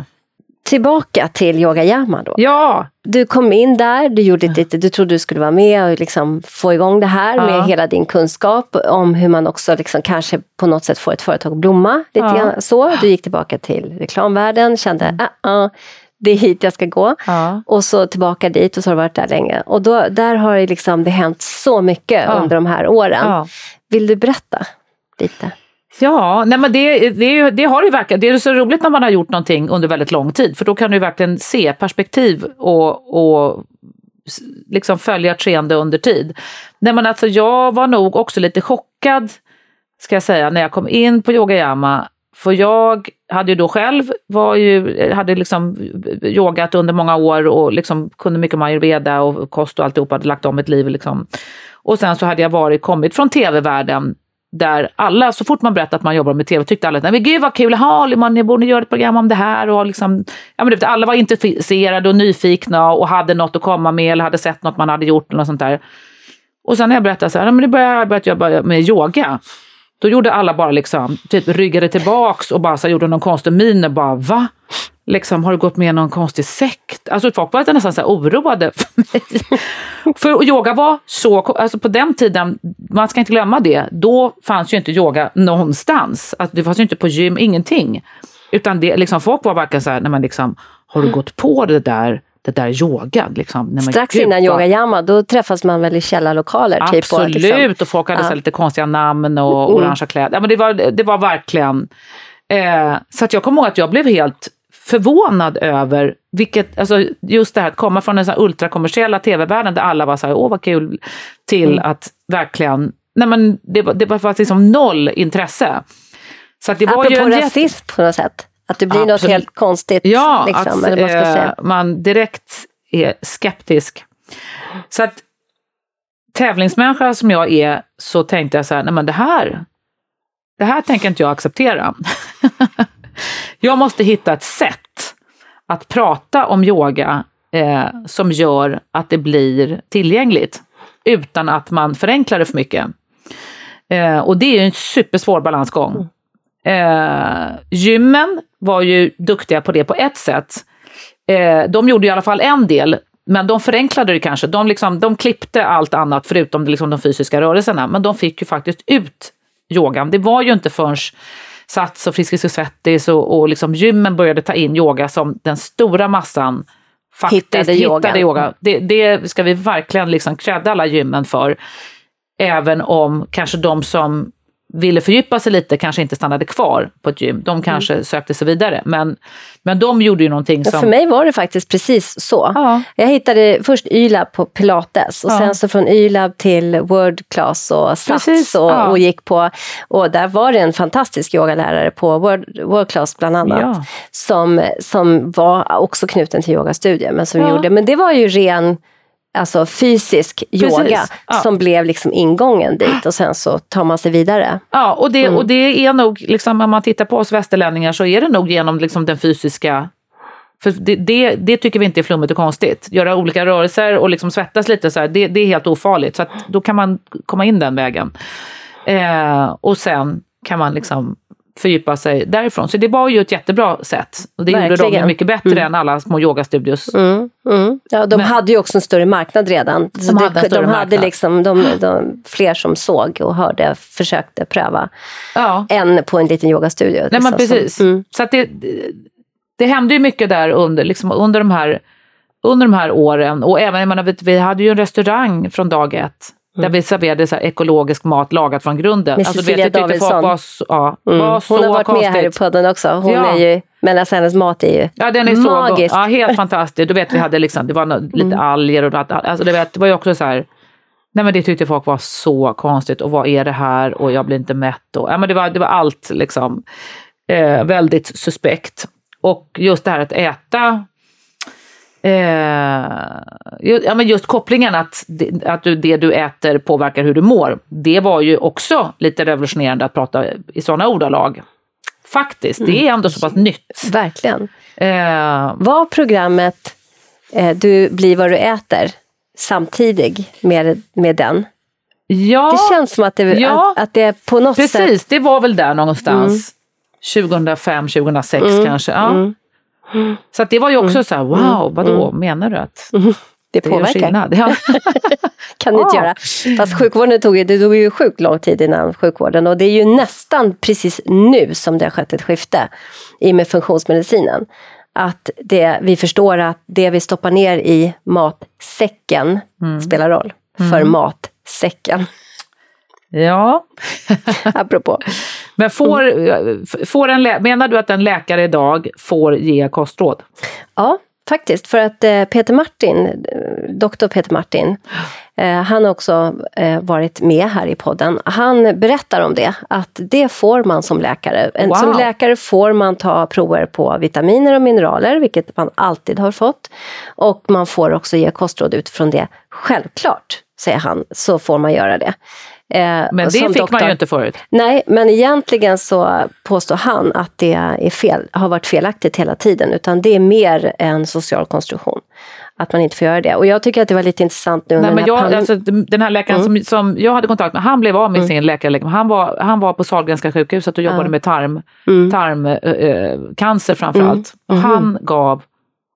tillbaka till yogayama då. Ja! Du kom in där, du, gjorde lite, du trodde du skulle vara med och liksom få igång det här ja. med hela din kunskap om hur man också liksom kanske på något sätt får ett företag att blomma. Lite ja. grann, så. Du gick tillbaka till reklamvärlden, kände mm. uh -uh, det är hit jag ska gå. Ja. Och så tillbaka dit och så har du varit där länge. Och då, där har det, liksom, det hänt så mycket under de här åren. Vill du berätta lite? Ja, nej men det, det, är det har ju verkligen. Det är så roligt när man har gjort någonting under väldigt lång tid, för då kan du verkligen se perspektiv och, och liksom följa ett skeende under tid. Nej men alltså jag var nog också lite chockad, ska jag säga, när jag kom in på yogayama. För jag hade ju då själv, var ju, hade liksom yogat under många år och liksom kunde mycket om ayurveda och kost och alltihopa, hade lagt om mitt liv. Liksom. Och sen så hade jag varit, kommit från tv-världen där alla, så fort man berättade att man jobbar med tv, tyckte alla att men gud vad kul, ha, man ni borde göra ett program om det här. Och liksom, ja, men vet, alla var intresserade och nyfikna och hade något att komma med eller hade sett något man hade gjort eller något sånt där. Och sen när jag berättade så här, men det började jag börjat jobba med yoga. Då gjorde alla bara liksom, typ ryggade tillbaks och bara så gjorde någon konstig min och bara va? Liksom, har du gått med i någon konstig sekt? Alltså folk var nästan så här oroade för mig. För yoga var så, alltså på den tiden, man ska inte glömma det, då fanns ju inte yoga någonstans. Alltså det fanns ju inte på gym, ingenting. Utan det, liksom, folk var verkligen så här, när man liksom, har du gått på det där, det där yogan? Liksom, Nej, men Strax innan vad- yogayama, då träffas man väl i källarlokaler? Typ, och Absolut, liksom- och folk hade Ja. lite konstiga namn och Mm. orangea kläder. Ja, men det, var, det var verkligen... Eh, så att jag kommer ihåg att jag blev helt förvånad över vilket, alltså just det här att komma från den så ultrakommersiella tv-världen där alla var så här, åh vad kul, till Mm. att verkligen, nej men det, var- det var faktiskt liksom noll intresse. Så det var ju Apropå en rasism på något sätt. Att det blir något Absolut. helt konstigt. Ja, liksom, att man eh, man direkt är skeptisk. Så att tävlingsmänniska som jag är så tänkte jag så här, nej men det här, det här tänker inte jag acceptera. jag måste hitta ett sätt att prata om yoga eh, som gör att det blir tillgängligt utan att man förenklar det för mycket. Eh, och det är en supersvår balansgång. Eh, gymmen var ju duktiga på det på ett sätt. Eh, de gjorde i alla fall en del, men de förenklade det kanske. De, liksom, de klippte allt annat förutom liksom de fysiska rörelserna, men de fick ju faktiskt ut yogan. Det var ju inte förrän Sats och Friskis och Svettis och, och liksom gymmen började ta in yoga som den stora massan faktiskt Hittade hittade, yoga. Det, det ska vi verkligen liksom credda alla gymmen för. Även om kanske de som ville fördjupa sig lite kanske inte stannade kvar på ett gym. De kanske sökte sig vidare. Men, men de gjorde ju någonting Och för som... mig var det faktiskt precis så. Ja. Jag hittade först YLAB på Pilates och Ja. sen så från YLAB till Word Class och Sats Precis, och, ja. och gick på, och där var det en fantastisk yogalärare på Word, Word Class bland annat. Ja. Som, som var också knuten till yogastudier men som Ja. gjorde, men det var ju ren alltså fysisk yoga ja. som blev liksom ingången dit och sen så tar man sig vidare. Ja, och det, Mm. och det är nog, liksom, om man tittar på oss västerlänningar så är det nog genom liksom, den fysiska för det, det, det tycker vi inte är flummigt och konstigt. Göra olika rörelser och liksom svettas lite, så här, det, det är helt ofarligt. Så att då kan man komma in den vägen. Eh, och sen kan man liksom fördjupa sig därifrån. Så det var ju ett jättebra sätt. Och det gjorde de Verkligen. mycket bättre än alla små yogastudios. Mm, mm. Ja, de Men- hade ju också en större marknad redan. Så hade en det, de hade marknad. liksom de, de, fler som såg och hörde, försökte pröva, Ja. än på en liten yogastudio. Nej, liksom, som- precis. mm. Så att det, det hände ju mycket där under, liksom under, de här, under de här åren. Och även, jag menar, vi, vi hade ju en restaurang från dag ett. Där vi serverade så här ekologisk mat lagat från grunden. Mm. Med du Cecilia tyckte Davidsson. folk var så, ja, Mm. var Hon så har varit konstigt. med här i podden också. Hon Ja. är ju, men alltså hennes mat är ju Ja, den är så magisk. god. Ja, helt fantastisk. Du vet, vi hade liksom, det var nå- lite Mm. alger och något- alltså, du vet, det var ju också så här, nej men det tyckte folk var så konstigt och vad är det här och jag blir inte mätt och, ja men det var, det var allt liksom eh, väldigt suspekt. Och just det här att äta Eh, ja, men just kopplingen att, att du, det du äter påverkar hur du mår. Det var ju också lite revolutionerande att prata i sådana ordalag. Faktiskt, det är ändå så pass nytt. verkligen. Eh, Var programmet eh, Du blir vad du äter samtidig med, med den? ja, Det känns som att det, Ja. att, att det på något sätt... precis. Det var väl där någonstans. 2005, 2006 kanske. Ja. Mm. Så det var ju också så här, wow, vadå, menar du att Det det gör påverkar. skillnad? Ja. kan det inte Ja. göra. Fast sjukvården tog ju, det tog ju sjukt lång tid innan sjukvården och det är ju nästan precis nu som det har skett ett skifte i och med funktionsmedicinen. att det, vi förstår att det vi stoppar ner i matsäcken Mm. spelar roll för matsäcken. Ja, Apropå. men får, får en menar du att en läkare idag får ge kostråd? Ja, faktiskt. För att eh, Peter Martin, eh, doktor Peter Martin, eh, han har också varit med här i podden. Han berättar om det, att det får man som läkare. Wow. Som läkare får man ta prover på vitaminer och mineraler, vilket man alltid har fått. Och man får också ge kostråd utifrån det. Självklart, säger han, så får man göra det. Eh, Men det fick man doktor- ju inte förut. Nej, men egentligen så påstår han att det är fel, har varit felaktigt hela tiden, utan det är mer en social konstruktion. Att man inte får göra det. Och jag tycker att det var lite intressant nu Nej, men den här jag, pandemin. alltså, den här läkaren som, som jag hade kontakt med, han blev av med sin läkarlegitimation. Han var, han var på Sahlgrenska sjukhuset och jobbade Ja. med tarm, Mm. tarmcancer framför allt. Och Mhm. Han gav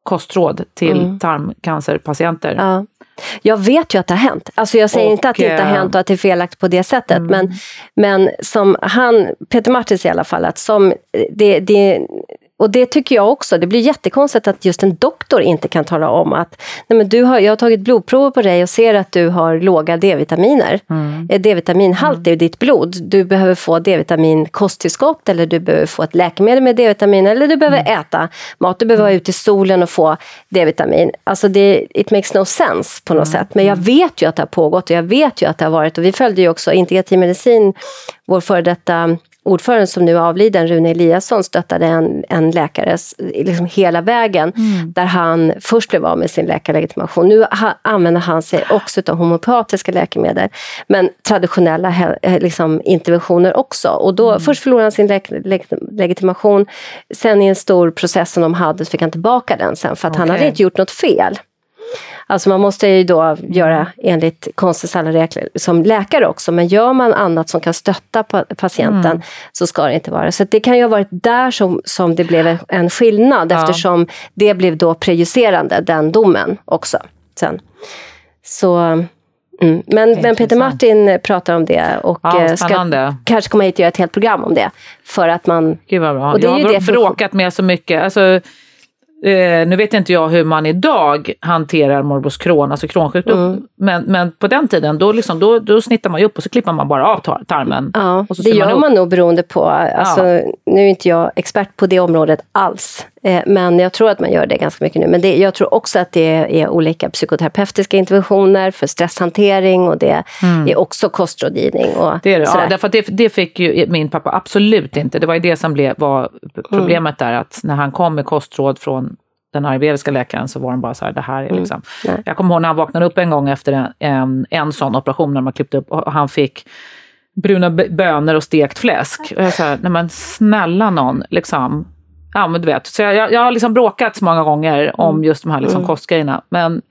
kostråd till Mm. tarmcancerpatienter. Ja. Jag vet ju att det har hänt. Alltså jag säger Och, inte att det inte har eh, hänt och att det är felaktigt på det sättet. Mm. Men, men som han, Peter Martins i alla fall, att som det, det, och det tycker jag också, det blir jättekonstigt att just en doktor inte kan tala om att Nej, men du har, jag har tagit blodprover på dig och ser att du har låga D-vitaminer. Mm. Eh, D-vitaminhalt i ditt blod. Du behöver få D-vitamin kosttillskott eller du behöver få ett läkemedel med D-vitamin eller du behöver Mm. äta mat. Du behöver vara ute i solen och få D-vitamin. Alltså det, it makes no sense på Mm. något sätt. Men jag vet ju att det har pågått och jag vet ju att det har varit och vi följde ju också integrativ medicin, vår före detta ordförande som nu är avliden, Rune Eliasson, stöttade en, en läkare liksom hela vägen. Mm. Där han först blev av med sin läkarlegitimation. Nu ha, använder han sig också av homopatiska läkemedel. Men traditionella he- eh, liksom, interventioner också. Och då, Mm. Först förlorade han sin leg, leg, legitimation. Sen i en stor process som de hade så fick han tillbaka den sen. För att han Okej. hade inte gjort något fel. Alltså man måste ju då göra enligt konstens alla regler som läkare också, men gör man annat som kan stötta pa- patienten Mm. så ska det inte vara. Så det kan ju ha varit där som, som det blev en- skillnad Ja. eftersom det blev då prejudicerande, den domen också. Sen. Så, mm. men, men Peter. Martin pratar om det och Ja, eh, ska kanske komma hit och göra ett helt program om det. För att man Gud vad bra. Och det är jag har bråkat med så mycket. Alltså, eh, nu vet inte jag hur man idag hanterar morbus Crohn, alltså kronsjukdom. Mm. Men, men på den tiden, då, liksom, då, då snittar man ju upp och så klipper man bara av tar- tarmen. Ja, det man gör ihop. man nog beroende på, alltså, nu är inte jag expert på det området alls, eh, men jag tror att man gör det ganska mycket nu. Men det, jag tror också att det är olika psykoterapeutiska interventioner för stresshantering och det är också kostrådgivning. Och Mm. Det är det. Ja, därför det, det fick ju min pappa absolut inte. Det var ju det som blev, var problemet där, att när han kom med kostråd från den ayurvediska läkaren så var de bara så här, det här är liksom... Nej. Jag kommer ihåg när han vaknade upp en gång efter en, en, en sån operation när man klippte upp och han fick bruna bönor och stekt fläsk. Och jag sa, nej men snälla någon, liksom. Ja men du vet, så jag, jag, har liksom bråkat så många gånger om just de här liksom kostgrejerna. Men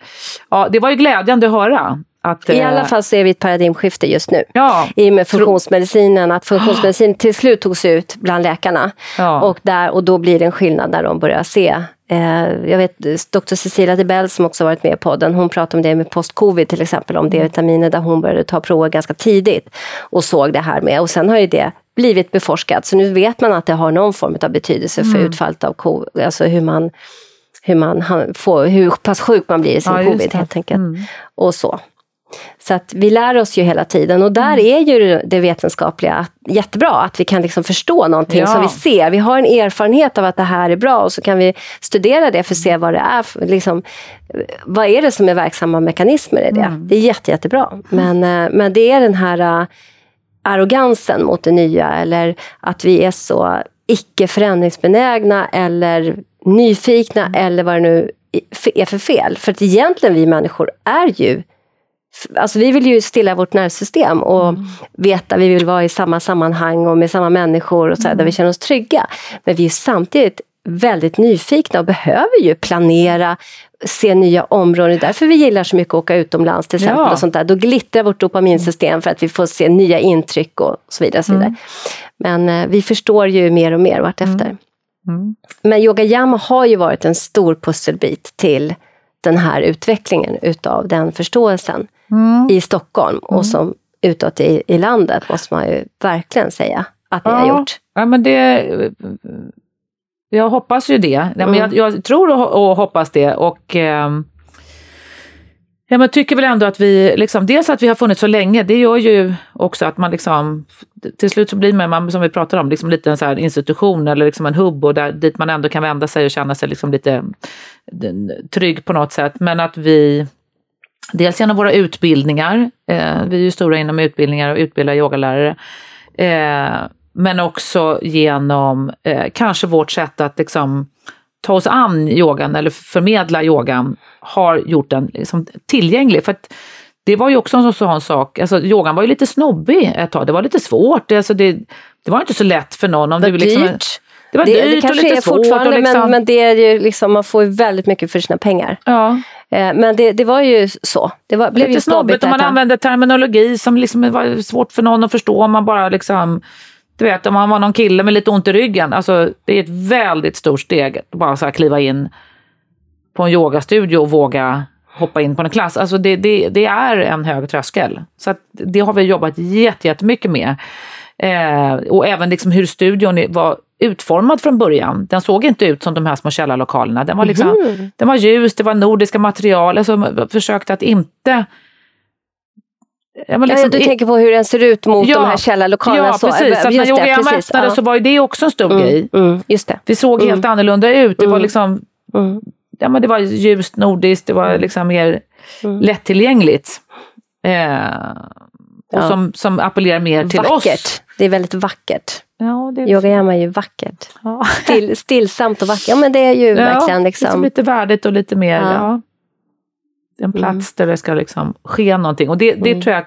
ja, det var ju glädjande att höra. Att, I eh, alla fall så är vi ett paradigmskifte just nu. Ja, I och med funktionsmedicinen, att funktionsmedicin till slut togs ut bland läkarna. Ja. Och, där, och då blir det en skillnad när de börjar se. Eh, jag vet Dr. Cecilia Debell som också varit med i podden, hon pratade om det med post-covid till exempel, om D-vitaminer där hon började ta prover ganska tidigt och såg det här med. Och sen har ju det blivit beforskat, så nu vet man att det har någon form av betydelse för utfallet av covid, alltså hur man, hur man får, hur pass sjuk man blir i sin Ja, covid helt enkelt. Mm. Och så. Så att vi lär oss ju hela tiden och där Mm. är ju det vetenskapliga jättebra, att vi kan liksom förstå någonting Ja. som vi ser. Vi har en erfarenhet av att det här är bra och så kan vi studera det för att se vad det är. Liksom, vad är det som är verksamma mekanismer i det? Mm. Det är jätte, jättebra. Men, eh, men det är den här äh, arrogansen mot det nya eller att vi är så icke förändringsbenägna eller nyfikna eller vad det nu är för fel. För att egentligen vi människor är ju Alltså vi vill ju stilla vårt nervsystem och veta, vi vill vara i samma sammanhang och med samma människor och så här, där vi känner oss trygga. Men vi är samtidigt väldigt nyfikna och behöver ju planera, se nya områden. Det är därför vi gillar så mycket att åka utomlands till exempel. Ja. Och sånt där. Då glittrar vårt dopaminsystem för att vi får se nya intryck och så vidare. Och så vidare. Men eh, vi förstår ju mer och mer vartefter. Mm. Men yogayama har ju varit en stor pusselbit till den här utvecklingen utav den förståelsen Mm. i Stockholm och som utåt i, i landet måste man ju verkligen säga att ni har gjort. Ja, men det, jag hoppas ju det. Ja, men Mm. jag, jag tror och, och hoppas det. Och, ehm, ja, men tycker väl ändå att vi, liksom, dels att vi har funnits så länge, det gör ju också att man liksom, till slut så blir man, som vi pratar om, liksom lite en så institution eller liksom en hubb och där, dit man ändå kan vända sig och känna sig liksom lite eh, trygg på något sätt. Men att vi, dels genom våra utbildningar, eh, vi är ju stora inom utbildningar och utbildar yogalärare, eh, men också genom eh, kanske vårt sätt att liksom ta oss an yogan eller förmedla yogan har gjort den liksom tillgänglig. För det var ju också en sån sak, alltså yogan var ju lite snobbig ett tag, det var lite svårt, alltså det, det var inte så lätt för någon. Om Det du var liksom, dyrt. Det var Det, dyrt det och kanske lite är svårt. fortfarande, och liksom, men, men det är ju liksom, man får ju väldigt mycket för sina pengar. ja. Eh, men det, det var ju så. Det var, blev ju lite snobbigt där och man använde terminologi som liksom var svårt för någon att förstå om man bara liksom du vet, om man var någon kille med lite ont i ryggen. Alltså, det är ett väldigt stort steg att bara så kliva in på en yogastudio och våga hoppa in på en klass. Alltså det, det, det är en hög tröskel. Så det har vi jobbat jätte- jättemycket med. Eh, och även liksom hur studion var utformad från början. Den såg inte ut som de här små källarlokalerna. Den var, liksom, Mhm. den var ljus, det var nordiska material. Alltså, försökte att inte... Ja, men Ja, liksom du tänker på hur den ser ut mot Ja, de här källarlokalerna. Ja, så. precis. Så att när Yogayama precis, öppnade så var det också en stor grej. Mm, mm, just det. Vi såg Mm. helt annorlunda ut. Det var Mm. liksom Mm, ja, men det var ljust nordiskt, det var liksom mer Mm. lättillgängligt. Eh, och som, som appellerar mer till vackert. oss. Det är väldigt vackert. Ja, det är Yogayama är ju vackert. ja. Still, stillsamt och vackert. Ja, men det är ju verkligen liksom lite värdigt och lite mer, Ja. ja. En plats där det ska liksom ske någonting. Och det, det Mm. tror jag,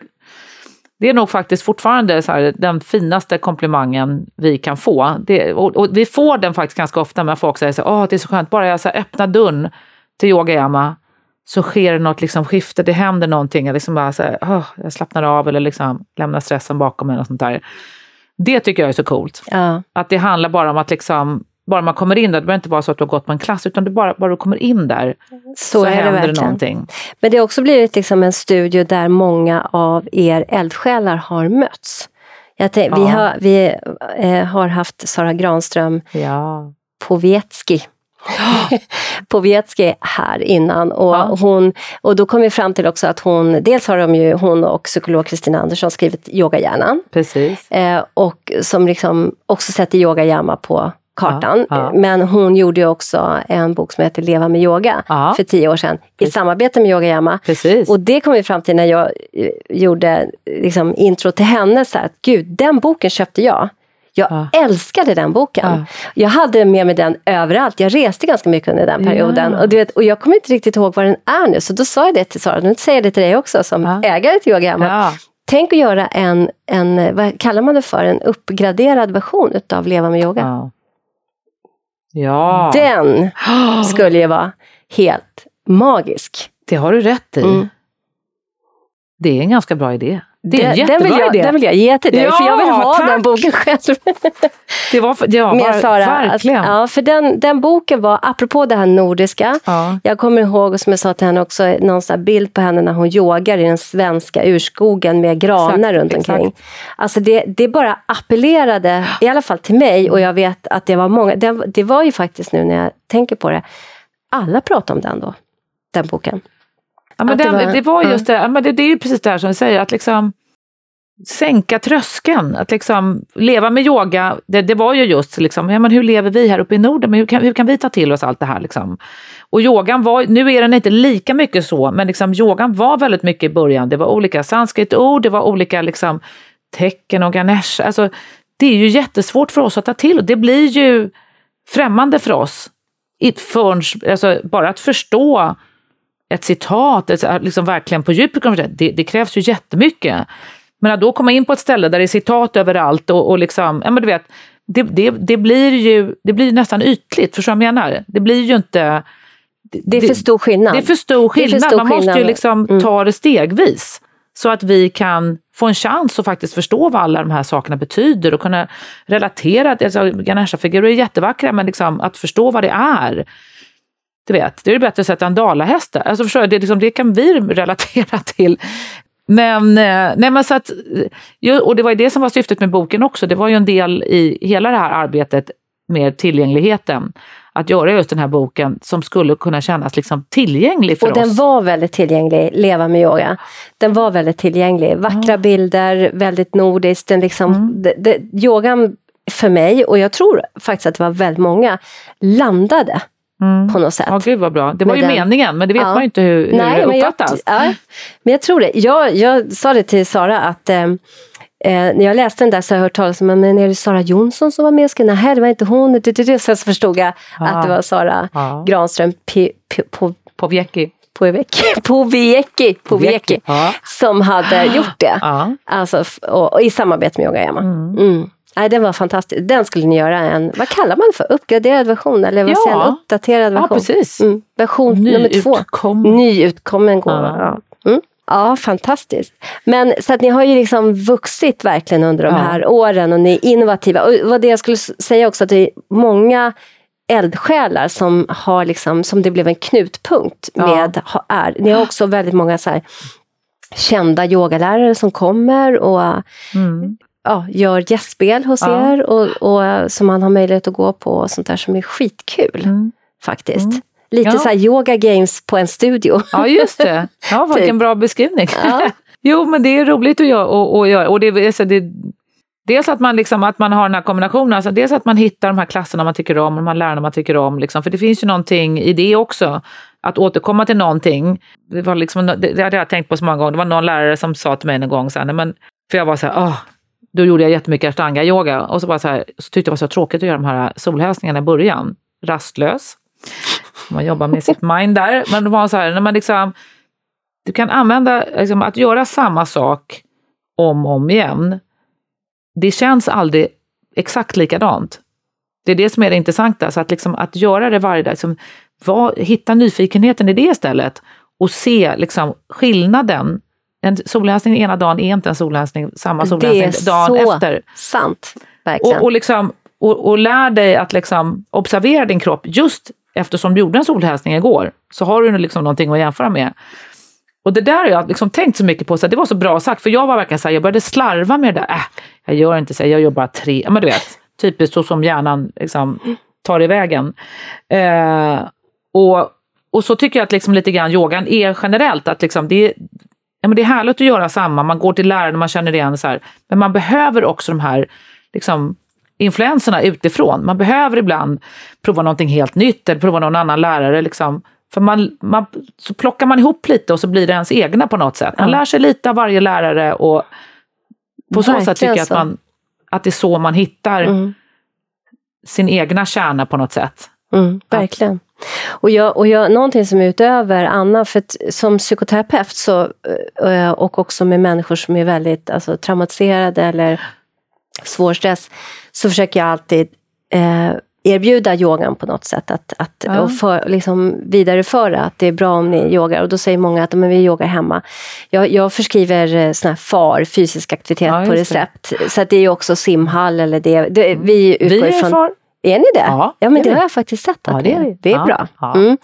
det är nog faktiskt fortfarande så här, den finaste komplimangen vi kan få. Det, och, och vi får den faktiskt ganska ofta när folk säger så Åh, det är så skönt, bara jag så här, öppnar dörren till Yogayama så sker det något liksom skifte, det händer någonting. Jag, liksom bara så här, "Åh, jag slappnar av eller liksom lämnar stressen bakom mig. Och sånt där. Det tycker jag är så coolt. Ja. Att det handlar bara om att liksom, bara man kommer in där, det behöver inte vara så att du har gått på en klass, utan du bara, bara du kommer in där Så, så, händer det verkligen. någonting. Men det har också blivit liksom en studio där många av er eldsjälar har mötts. Jag tänk, vi Ja. har, vi eh, har haft Sara Granström Ja. Povietski. Povietski här innan och, Ja. hon, och då kom vi fram till också att hon, dels har de ju, hon och psykolog Kristina Andersson skrivit Yogahjärnan Precis. eh, och som liksom också sätter yogayama på kartan. Ja, ja. Men hon gjorde ju också en bok som heter Leva med yoga Ja. för tio år sedan i Precis. samarbete med Yogayama. Precis. Och det kom vi fram till när jag eh, gjorde liksom, intro till henne. Så här, att, Gud, den boken köpte jag. Jag Ja. älskade den boken. Ja. Jag hade med mig den överallt. Jag reste ganska mycket under den perioden. Ja. Och, du vet, och jag kommer inte riktigt ihåg vad den är nu. Så då sa jag det till Sara. Nu säger jag det till dig också som ägare till Yogayama. ja. Tänk att göra en, en, vad kallar man det för, en uppgraderad version utav Leva med yoga. Ja. Den skulle ju vara helt magisk. Det har du rätt i. Mm. Det är en ganska bra idé. Det är en den, jättebra den, vill jag, idé. den vill jag ge till dig, Ja, för jag vill ha tack. den boken själv. Det var, Med bara, Sara. verkligen. Att, ja, för den, den boken var, apropå det här nordiska, Ja. jag kommer ihåg, som jag sa till henne också, någon sån bild på henne när hon yogar i den svenska urskogen med granar runt omkring. exakt. Alltså det, det bara appellerade, i alla fall till mig, och jag vet att det var många, det, det var ju faktiskt nu när jag tänker på det, alla pratade om den då, den boken. Ja, men det det, var- var, det var just det, ja, men det, det är ju precis det här som du säger, att liksom sänka tröskeln, att liksom leva med yoga, det, det var ju just liksom, ja, men hur lever vi här uppe i Norden, men hur kan, hur kan vi ta till oss allt det här liksom? Och yogan var, nu är den inte lika mycket så, men liksom yogan var väldigt mycket i början, det var olika sanskritord, det var olika liksom tecken och ganesh, alltså det är ju jättesvårt för oss att ta till det blir ju främmande för oss. Förrän, alltså, bara att förstå ett citat, ett, liksom verkligen på djupet, det, det krävs ju jättemycket. Men att då komma in på ett ställe där det är citat överallt och, och liksom, ja men du vet, det, det, det blir ju det blir nästan ytligt, förstår du vad jag menar? Det blir ju inte... Det är för stor skillnad. Det är för stor Det är för skillnad, stor man måste ju skillnad. liksom Mm. ta det stegvis. Så att vi kan få en chans att faktiskt förstå vad alla de här sakerna betyder och kunna relatera. Alltså, Ganesha-figurer är jättevackra, men liksom att förstå vad det är. Du vet, det är bättre att sätta en dalahäst där. Alltså, förstår du, det, liksom, det kan vi relatera till. Men, eh, nej men så att, eh, och det var ju det som var syftet med boken också. Det var ju en del i hela det här arbetet mer tillgängligheten att göra just den här boken som skulle kunna kännas liksom tillgänglig för och oss. Och den var väldigt tillgänglig, Leva med yoga. Den var väldigt tillgänglig. Vackra mm. bilder, väldigt nordiskt. Den liksom, mm. det, det, yogan för mig, och jag tror faktiskt att det var väldigt många, landade Mm. På något sätt. Ja, gud vad bra. Det var ju den, meningen, men det vet ja. man ju inte hur, hur Nej, det uppfattas. Men jag, ja, men jag tror det. Jag, jag sa det till Sara att eh, Eh, när jag läste den där så har jag hört talas om, men är det Sara Jonsson som var med och skrev? Nej, det var inte hon. Sen så förstod jag ah. att det var Sara ah. Granström Poviecki. Poviecki, Poviecki, ja. som hade gjort det. Ja. Alltså, och, och, i samarbete med Yoga Yama. Mm. Mm. Nej, den var fantastisk. Den skulle ni göra en, vad kallar man för, uppgraderad version? Eller vad ja. säger en uppdaterad version? Ja, precis. Mm. Version nummer två. Nyutkommen gåva. Ja. Mm. Ja, fantastiskt. Men så att ni har ju liksom vuxit verkligen under de här åren och ni är innovativa. Och vad det jag skulle säga också, att det är många eldsjälar som har liksom, som det blev en knutpunkt med, ja. är. Ni har också väldigt många så här, kända yogalärare som kommer och mm. Ja, gör gästspel hos ja. er och, och som man har möjlighet att gå på och sånt där som är skitkul mm. faktiskt. Mm. Lite ja. så yoga games på en studio. Ja, just det. Ja, vilken typ. bra beskrivning. Ja. jo, men det är roligt att göra. Och, och, och det, alltså det, dels att man, liksom, att man har den här kombinationen, alltså dels att man hittar de här klasserna man tycker om, och de här lärarna man tycker om. Liksom. För det finns ju någonting i det också. Att återkomma till någonting. Det, var liksom, det, det hade jag tänkt på så många gånger. Det var någon lärare som sa till mig en gång, så här, men, för jag var så här, Åh, då gjorde jag jättemycket ashtanga-yoga och så, bara så, här, så tyckte jag det var så tråkigt att göra de här solhälsningarna i början. Rastlös. Man jobbar med sitt mind där. Men det var så här, när man liksom, du kan använda, liksom, att göra samma sak om och om igen. Det känns aldrig exakt likadant. Det är det som är det intressanta. Så att, liksom, att göra det varje dag, liksom, var, hitta nyfikenheten i det istället och se liksom, skillnaden. En solhälsning ena dagen är inte en solhälsning samma solhälsning dagen efter. Det är så sant. Verkligen. Och, och, liksom, och, och lär dig att liksom observera din kropp just eftersom du gjorde en solhälsning igår, så har du liksom någonting att jämföra med. Och det där har jag liksom tänkt så mycket på, så det var så bra sagt, för jag var verkligen så här, jag började slarva med det där. Äh, jag gör inte så, jag gör bara tre, men du vet, typiskt så som hjärnan liksom tar i vägen. Eh, och, och så tycker jag att liksom lite grann yogan är generellt, att liksom det, ja, men det är härligt att göra samma, man går till läraren och man känner igen så här, men man behöver också de här liksom, influenserna utifrån. Man behöver ibland prova någonting helt nytt eller prova någon annan lärare. Liksom. För man, man, så plockar man ihop lite och så blir det ens egna på något sätt. Man lär sig lite av varje lärare och på så sätt tycker jag att, man, att det är så man hittar mm. sin egna kärna på något sätt. Mm, verkligen. Och, jag, och jag, någonting som är utöver Anna, för att, som psykoterapeut så, eh, och också med människor som är väldigt alltså, traumatiserade eller svår stress, så försöker jag alltid eh, erbjuda yogan på något sätt. Att, att, ja. och för, liksom vidareföra att det är bra om ni yogar. Och då säger många att men vi yogar hemma. Jag, jag förskriver eh, sån här FAR, fysisk aktivitet ja, på recept. Det. Så att det är ju också simhall eller det. det vi utgår vi ifrån... Far. Är ni det? Ja, ja men det, det har jag faktiskt sett att ja, det är. Det är ja, bra. Ja. Mm.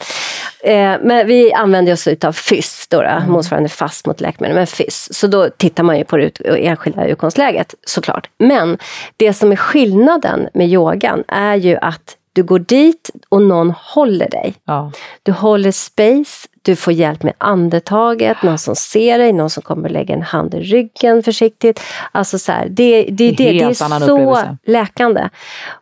Eh, men vi använder oss av FYSS, då, då, mm. motsvarande fast mot läkemedel, men FYSS. Så då tittar man ju på det enskilda utgångsläget såklart. Men det som är skillnaden med yogan är ju att du går dit och någon håller dig. Ja. Du håller space, du får hjälp med andetaget, någon som ser dig, någon som kommer lägga en hand i ryggen försiktigt. Alltså så här, det, det, det, det, det är så upplevelse. läkande.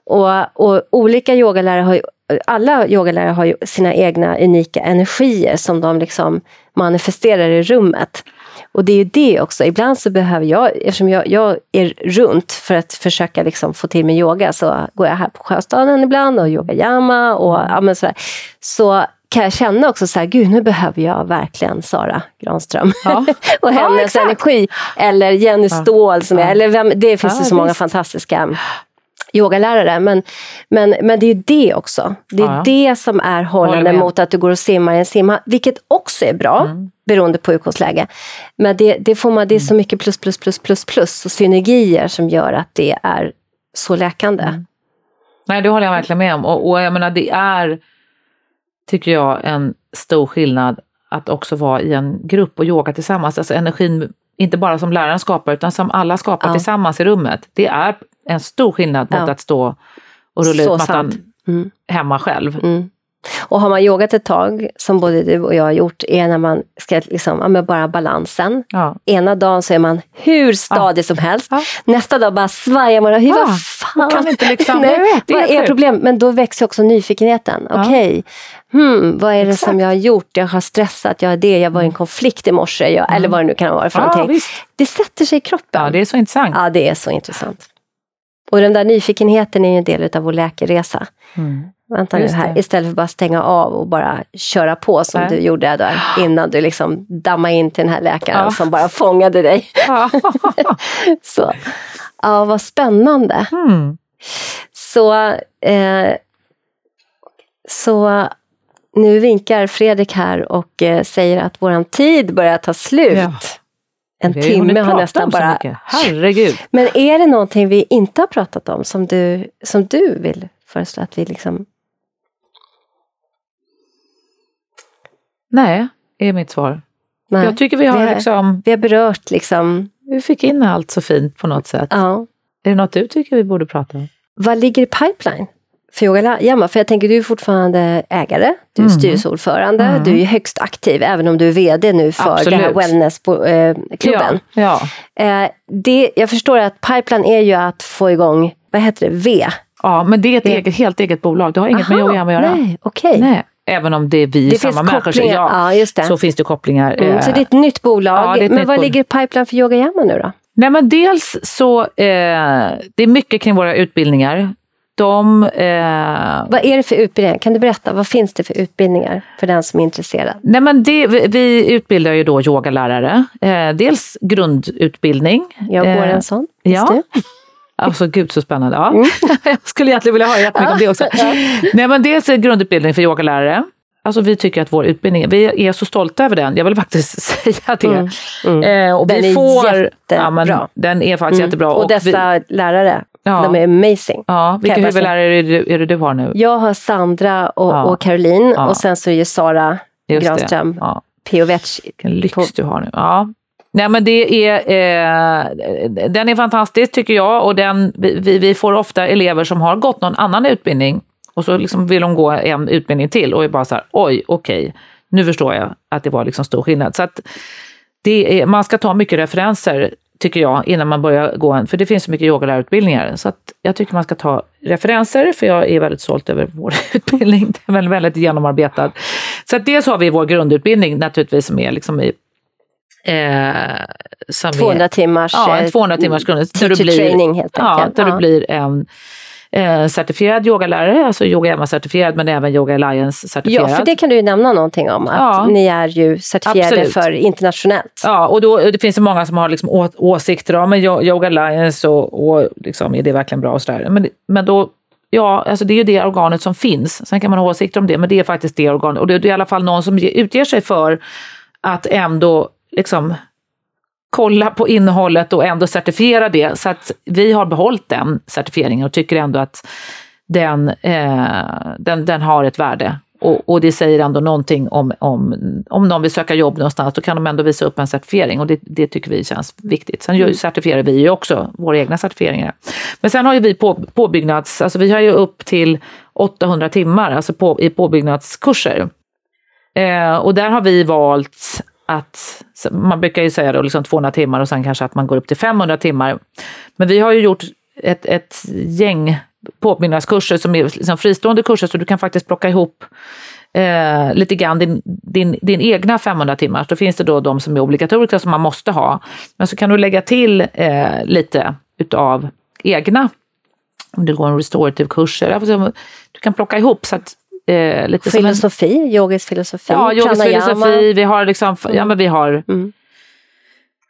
Och, och olika yogalärare har ju, alla yogalärare har ju sina egna unika energier som de liksom manifesterar i rummet. Och det är ju det också, ibland så behöver jag, eftersom jag, jag är runt för att försöka liksom få till mig yoga, så går jag här på Sjöstaden ibland och yogayama och ja, sådär. Så kan jag känna också så här, gud nu behöver jag verkligen Sara Granström ja. och hennes ja, energi. Eller Jenny Ståhl, som är, eller vem, det finns ju så många fantastiska yogalärare. Men, men, men det är ju det också. Det är ja. det som är hållande mot att du går och simmar i en simhall, vilket också är bra, mm. Beroende på utgångsläge. Men det, det, får man, det är så mycket plus, plus, plus, plus, plus och synergier som gör att det är så läkande. Mm. Nej, det håller jag verkligen med om. Och, och jag menar, det är, tycker jag, en stor skillnad att också vara i en grupp och yoga tillsammans. Alltså energin, inte bara som läraren skapar, utan som alla skapar ja. tillsammans i rummet. Det är en stor skillnad mot ja. att stå och rulla Så ut mattan. Mm. hemma själv. Mm. Och har man yogat ett tag, som både du och jag har gjort, är när man ska liksom, ja, bara balansen. Ja. Ena dagen så är man hur stadig som helst. Ja. Nästa dag bara svajar man. Hur, Ja, vad fan? kan inte liksom- Nej, det är är sjukt. problemet? Men då växer också nyfikenheten. Ja. Okej, hmm, vad är det Exakt. som jag har gjort? Jag har stressat, jag har det, jag var i en konflikt i morse. Jag, Eller vad det nu kan vara för Ja, någonting. visst. Det sätter sig i kroppen. ja, det är så intressant. Ja, det är så intressant. Och den där nyfikenheten är ju en del av vår läkeresa. Mm. Vänta nu här, det. istället för bara stänga av och bara köra på som Nej. du gjorde där innan du liksom dammade in till den här läkaren Ja. som bara fångade dig. Ja. Så. Ja, vad spännande. Mm. Så, eh, så nu vinkar Fredrik här och eh, säger att våran tid börjar ta slut. Ja. En timme har nästan bara... Herregud. Men är det någonting vi inte har pratat om som du, som du vill föreslå att vi liksom... Nej, är mitt svar. Nej, Jag tycker vi har vi har- liksom, vi har berört liksom... vi fick in allt så fint på något sätt. Ja. Är det något du tycker vi borde prata om? Vad ligger i pipeline för Yoga? För jag tänker, du är fortfarande ägare, du är Mm. styrelseordförande, Mm. du är högst aktiv, även om du är VD nu för Absolut. den här wellnessklubben. Ja, ja. Eh, det, jag förstår att pipeline är ju att få igång, vad heter det, V? ja, men det är ett eget, helt eget bolag. Det har inget Aha, med Yoga att göra. Nej. Nej. Även om det är vi Det samma människor. så ja, Ja, så finns det kopplingar. Mm, eh, så det är ett nytt bolag. Ja, ett Men nytt vad bolag. ligger i pipeline för Yoga Yama nu då? Nej men dels så, eh, det är mycket kring våra utbildningar. De, eh, Vad är det för utbildningar? Kan du berätta? Vad finns det för utbildningar för den som är intresserad? nej men det, vi, vi utbildar ju då yogalärare. Eh, dels grundutbildning. Jag går Eh, en sån. ja. Alltså gud så spännande. Ja. Jag skulle egentligen vilja höra jättemycket om det också. Nej men dels är grundutbildning för yogalärare. Alltså vi tycker att vår utbildning, vi är så stolta över den. Jag vill faktiskt säga det. Mm, mm. Eh, och Den vi är får, jättebra. Ja, den är faktiskt Mm. jättebra. Och dessa lärare, Ja. de är amazing. Ja, vilka huvudlärare är det, är det du har nu? Jag har Sandra och, Ja. och Caroline och sen så är ju Sara. Granström, Ja, Piovec. vilken lyx På- du har nu. Ja. Nej men det är, eh, den är fantastisk tycker jag och den, vi, vi- får ofta elever som har gått någon annan utbildning och så liksom vill de gå en utbildning till och är bara så här, oj okej, nu förstår jag att det var liksom stor skillnad. Så att det är, man ska ta mycket referenser tycker jag innan man börjar gå en, för det finns så mycket yogalärarutbildningar. Så att jag tycker man ska ta referenser för jag är väldigt stolt över vår utbildning. Den är väldigt, väldigt genomarbetad. Så att dels har vi vår grundutbildning naturligtvis som är liksom i eh, som 200 är, timmars ja, en eh, 200 timmars grund. Där teacher du blir, training helt ja, enkelt. där du blir en eh, certifierad yogalärare, alltså Yoga Emma-certifierad men även Yoga Alliance-certifierad. Ja, för det kan du ju nämna någonting om, att Ja. ni är ju certifierade Absolut. för internationellt. Ja, och då, det finns ju många som har liksom å, åsikter om Yoga Alliance och, och liksom, är det verkligen bra och sådär. Men, men då, ja, alltså det är ju det organet som finns. Sen kan man ha åsikter om det, men det är faktiskt det organet. Och det, är i alla fall någon som ge- utger sig för att ändå liksom kolla på innehållet och ändå certifiera det. Så att vi har behållit den certifieringen och tycker ändå att den, eh, den, den har ett värde. Och, och det säger ändå någonting om, om, om någon vill söka jobb någonstans, då kan de ändå visa upp en certifiering och det, det tycker vi känns viktigt. Sen gör, certifierar vi ju också våra egna certifieringar. Men sen har ju vi på, påbyggnads, alltså vi har ju upp till 800 timmar alltså på, i påbyggnadskurser. Eh, och där har vi valt att, man brukar ju säga då liksom 200 timmar och sen kanske att man går upp till 500 timmar. Men vi har ju gjort ett, ett gäng påbyggnadskurser som är liksom fristående kurser så du kan faktiskt plocka ihop eh, lite grann din, din, din egna 500 timmar. Då finns det då de som är obligatoriska som man måste ha. Men så kan du lägga till eh, lite utav egna. Om det går en restorative kurs. Alltså, du kan plocka ihop så att eh, lite som en, Filosofi, yogisk filosofi, Ja, yogisk filosofi. Vi har liksom, ja men vi har Mm.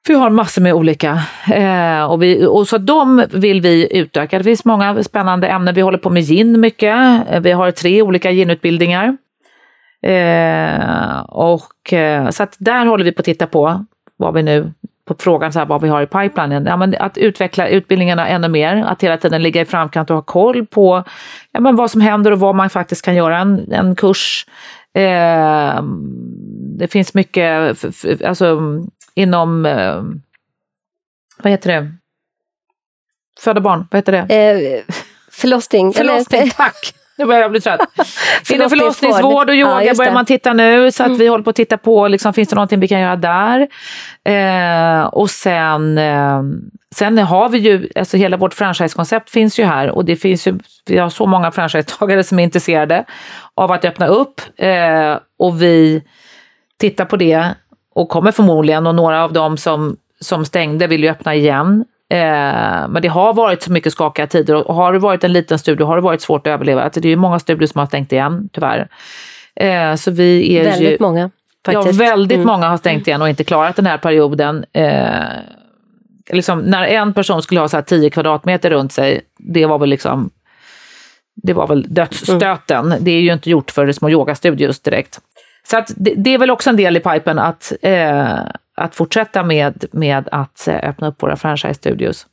vi har massor med olika. Eh, och, vi, och så de vill vi utöka. Det finns många spännande ämnen. Vi håller på med gin mycket. Eh, Vi har tre olika ginutbildningar. Eh, och, eh, så att där håller vi på att titta på vad vi nu på frågan så här, vad vi har i pipelinen. Ja, men att utveckla utbildningarna ännu mer, att hela tiden ligga i framkant och ha koll på ja, men vad som händer och vad man faktiskt kan göra en, en kurs. Eh, det finns mycket, alltså inom, eh, vad heter det? Föda barn, vad heter det? Eh, Förlossning. Förlossning, tack! Nu börjar jag bli trött. Inom förlossningsvård och yoga ja, börjar man titta nu. Så att mm. vi håller på att titta på, liksom, finns det någonting vi kan göra där? Eh, och sen, eh, sen har vi ju, alltså hela vårt franchisekoncept finns ju här och det finns ju, vi har så många franchisetagare som är intresserade av att öppna upp. Eh, och vi tittar på det och kommer förmodligen, och några av dem som, som stängde vill ju öppna igen. Eh, men det har varit så mycket skakiga tider och har det varit en liten studio har det varit svårt att överleva. Alltså det är många studier som har stängt igen, tyvärr. Eh, så vi är väldigt ju, många. Faktiskt. Ja, väldigt mm. många har stängt igen och inte klarat den här perioden. Eh, liksom, när en person skulle ha så här 10 kvadratmeter runt sig, det var väl liksom det var väl dödsstöten. Mm. Det är ju inte gjort för små yogastudios direkt. Så att det, det, är väl också en del i pipen att, eh, att fortsätta med, med att eh, öppna upp våra franchise-studios.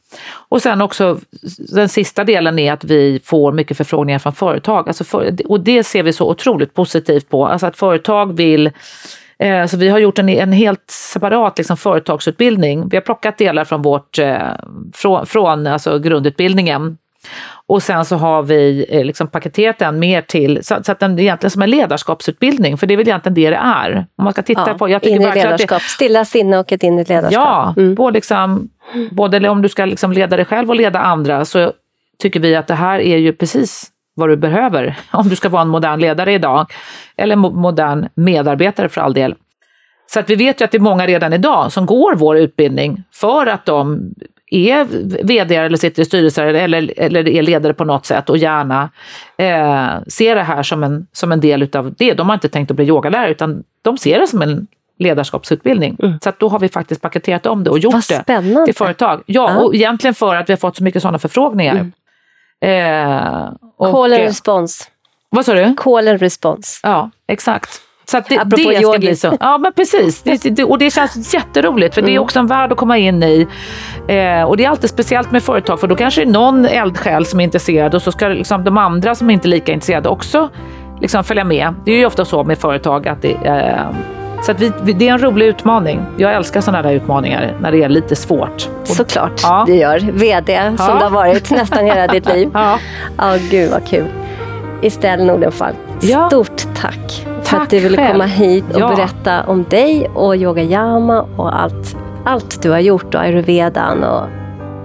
Och sen också, den sista delen är att vi får mycket förfrågningar från företag. Alltså för, och det ser vi så otroligt positivt på. Alltså att företag vill eh, så vi har gjort en, en helt separat liksom, företagsutbildning. Vi har plockat delar från, vårt, eh, från, från alltså grundutbildningen och sen så har vi eh, liksom paketerat den mer till, så, så, att den egentligen som en ledarskapsutbildning, för det är väl egentligen det det är. Om man ska titta ja, på... Jag tycker in i ledarskap, det, stilla sinne och ett inre ledarskap. Ja, mm. både, liksom, både om du ska liksom leda dig själv och leda andra så tycker vi att det här är ju precis vad du behöver om du ska vara en modern ledare idag. Eller modern medarbetare för all del. Så att vi vet ju att det är många redan idag som går vår utbildning för att de är vd eller sitter i styrelser eller, eller är ledare på något sätt och gärna eh, ser det här som en, som en del utav det. De har inte tänkt att bli yogalärare utan de ser det som en ledarskapsutbildning. Mm. Så att då har vi faktiskt paketerat om det och gjort det till företag. Ja, ja, och egentligen för att vi har fått så mycket sådana förfrågningar. Mm. Eh, och, Call and response. Vad sa du? Call and response. Ja, exakt. Så att det, Apropå det ska bli så. Ja men precis. Det, och det känns jätteroligt för mm. det är mm. också en värld att komma in i. Eh, och det är alltid speciellt med företag för då kanske det är någon eldsjäl som är intresserad och så ska liksom de andra som inte är lika intresserade också liksom följa med. Det är ju ofta så med företag att det eh, så att vi, det är en rolig utmaning. Jag älskar sådana där utmaningar när det är lite svårt. Såklart ja. du gör. VD ja. som det har varit nästan hela ditt liv. Ja, oh, gud vad kul. Estelle Nordenfalk, ja. stort tack, tack för att du ville själv. komma hit och ja. berätta om dig och yogayama och allt, allt du har gjort och ayurvedan och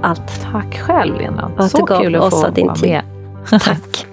allt. Tack själv Lena. Så kul att få vara med. Tack.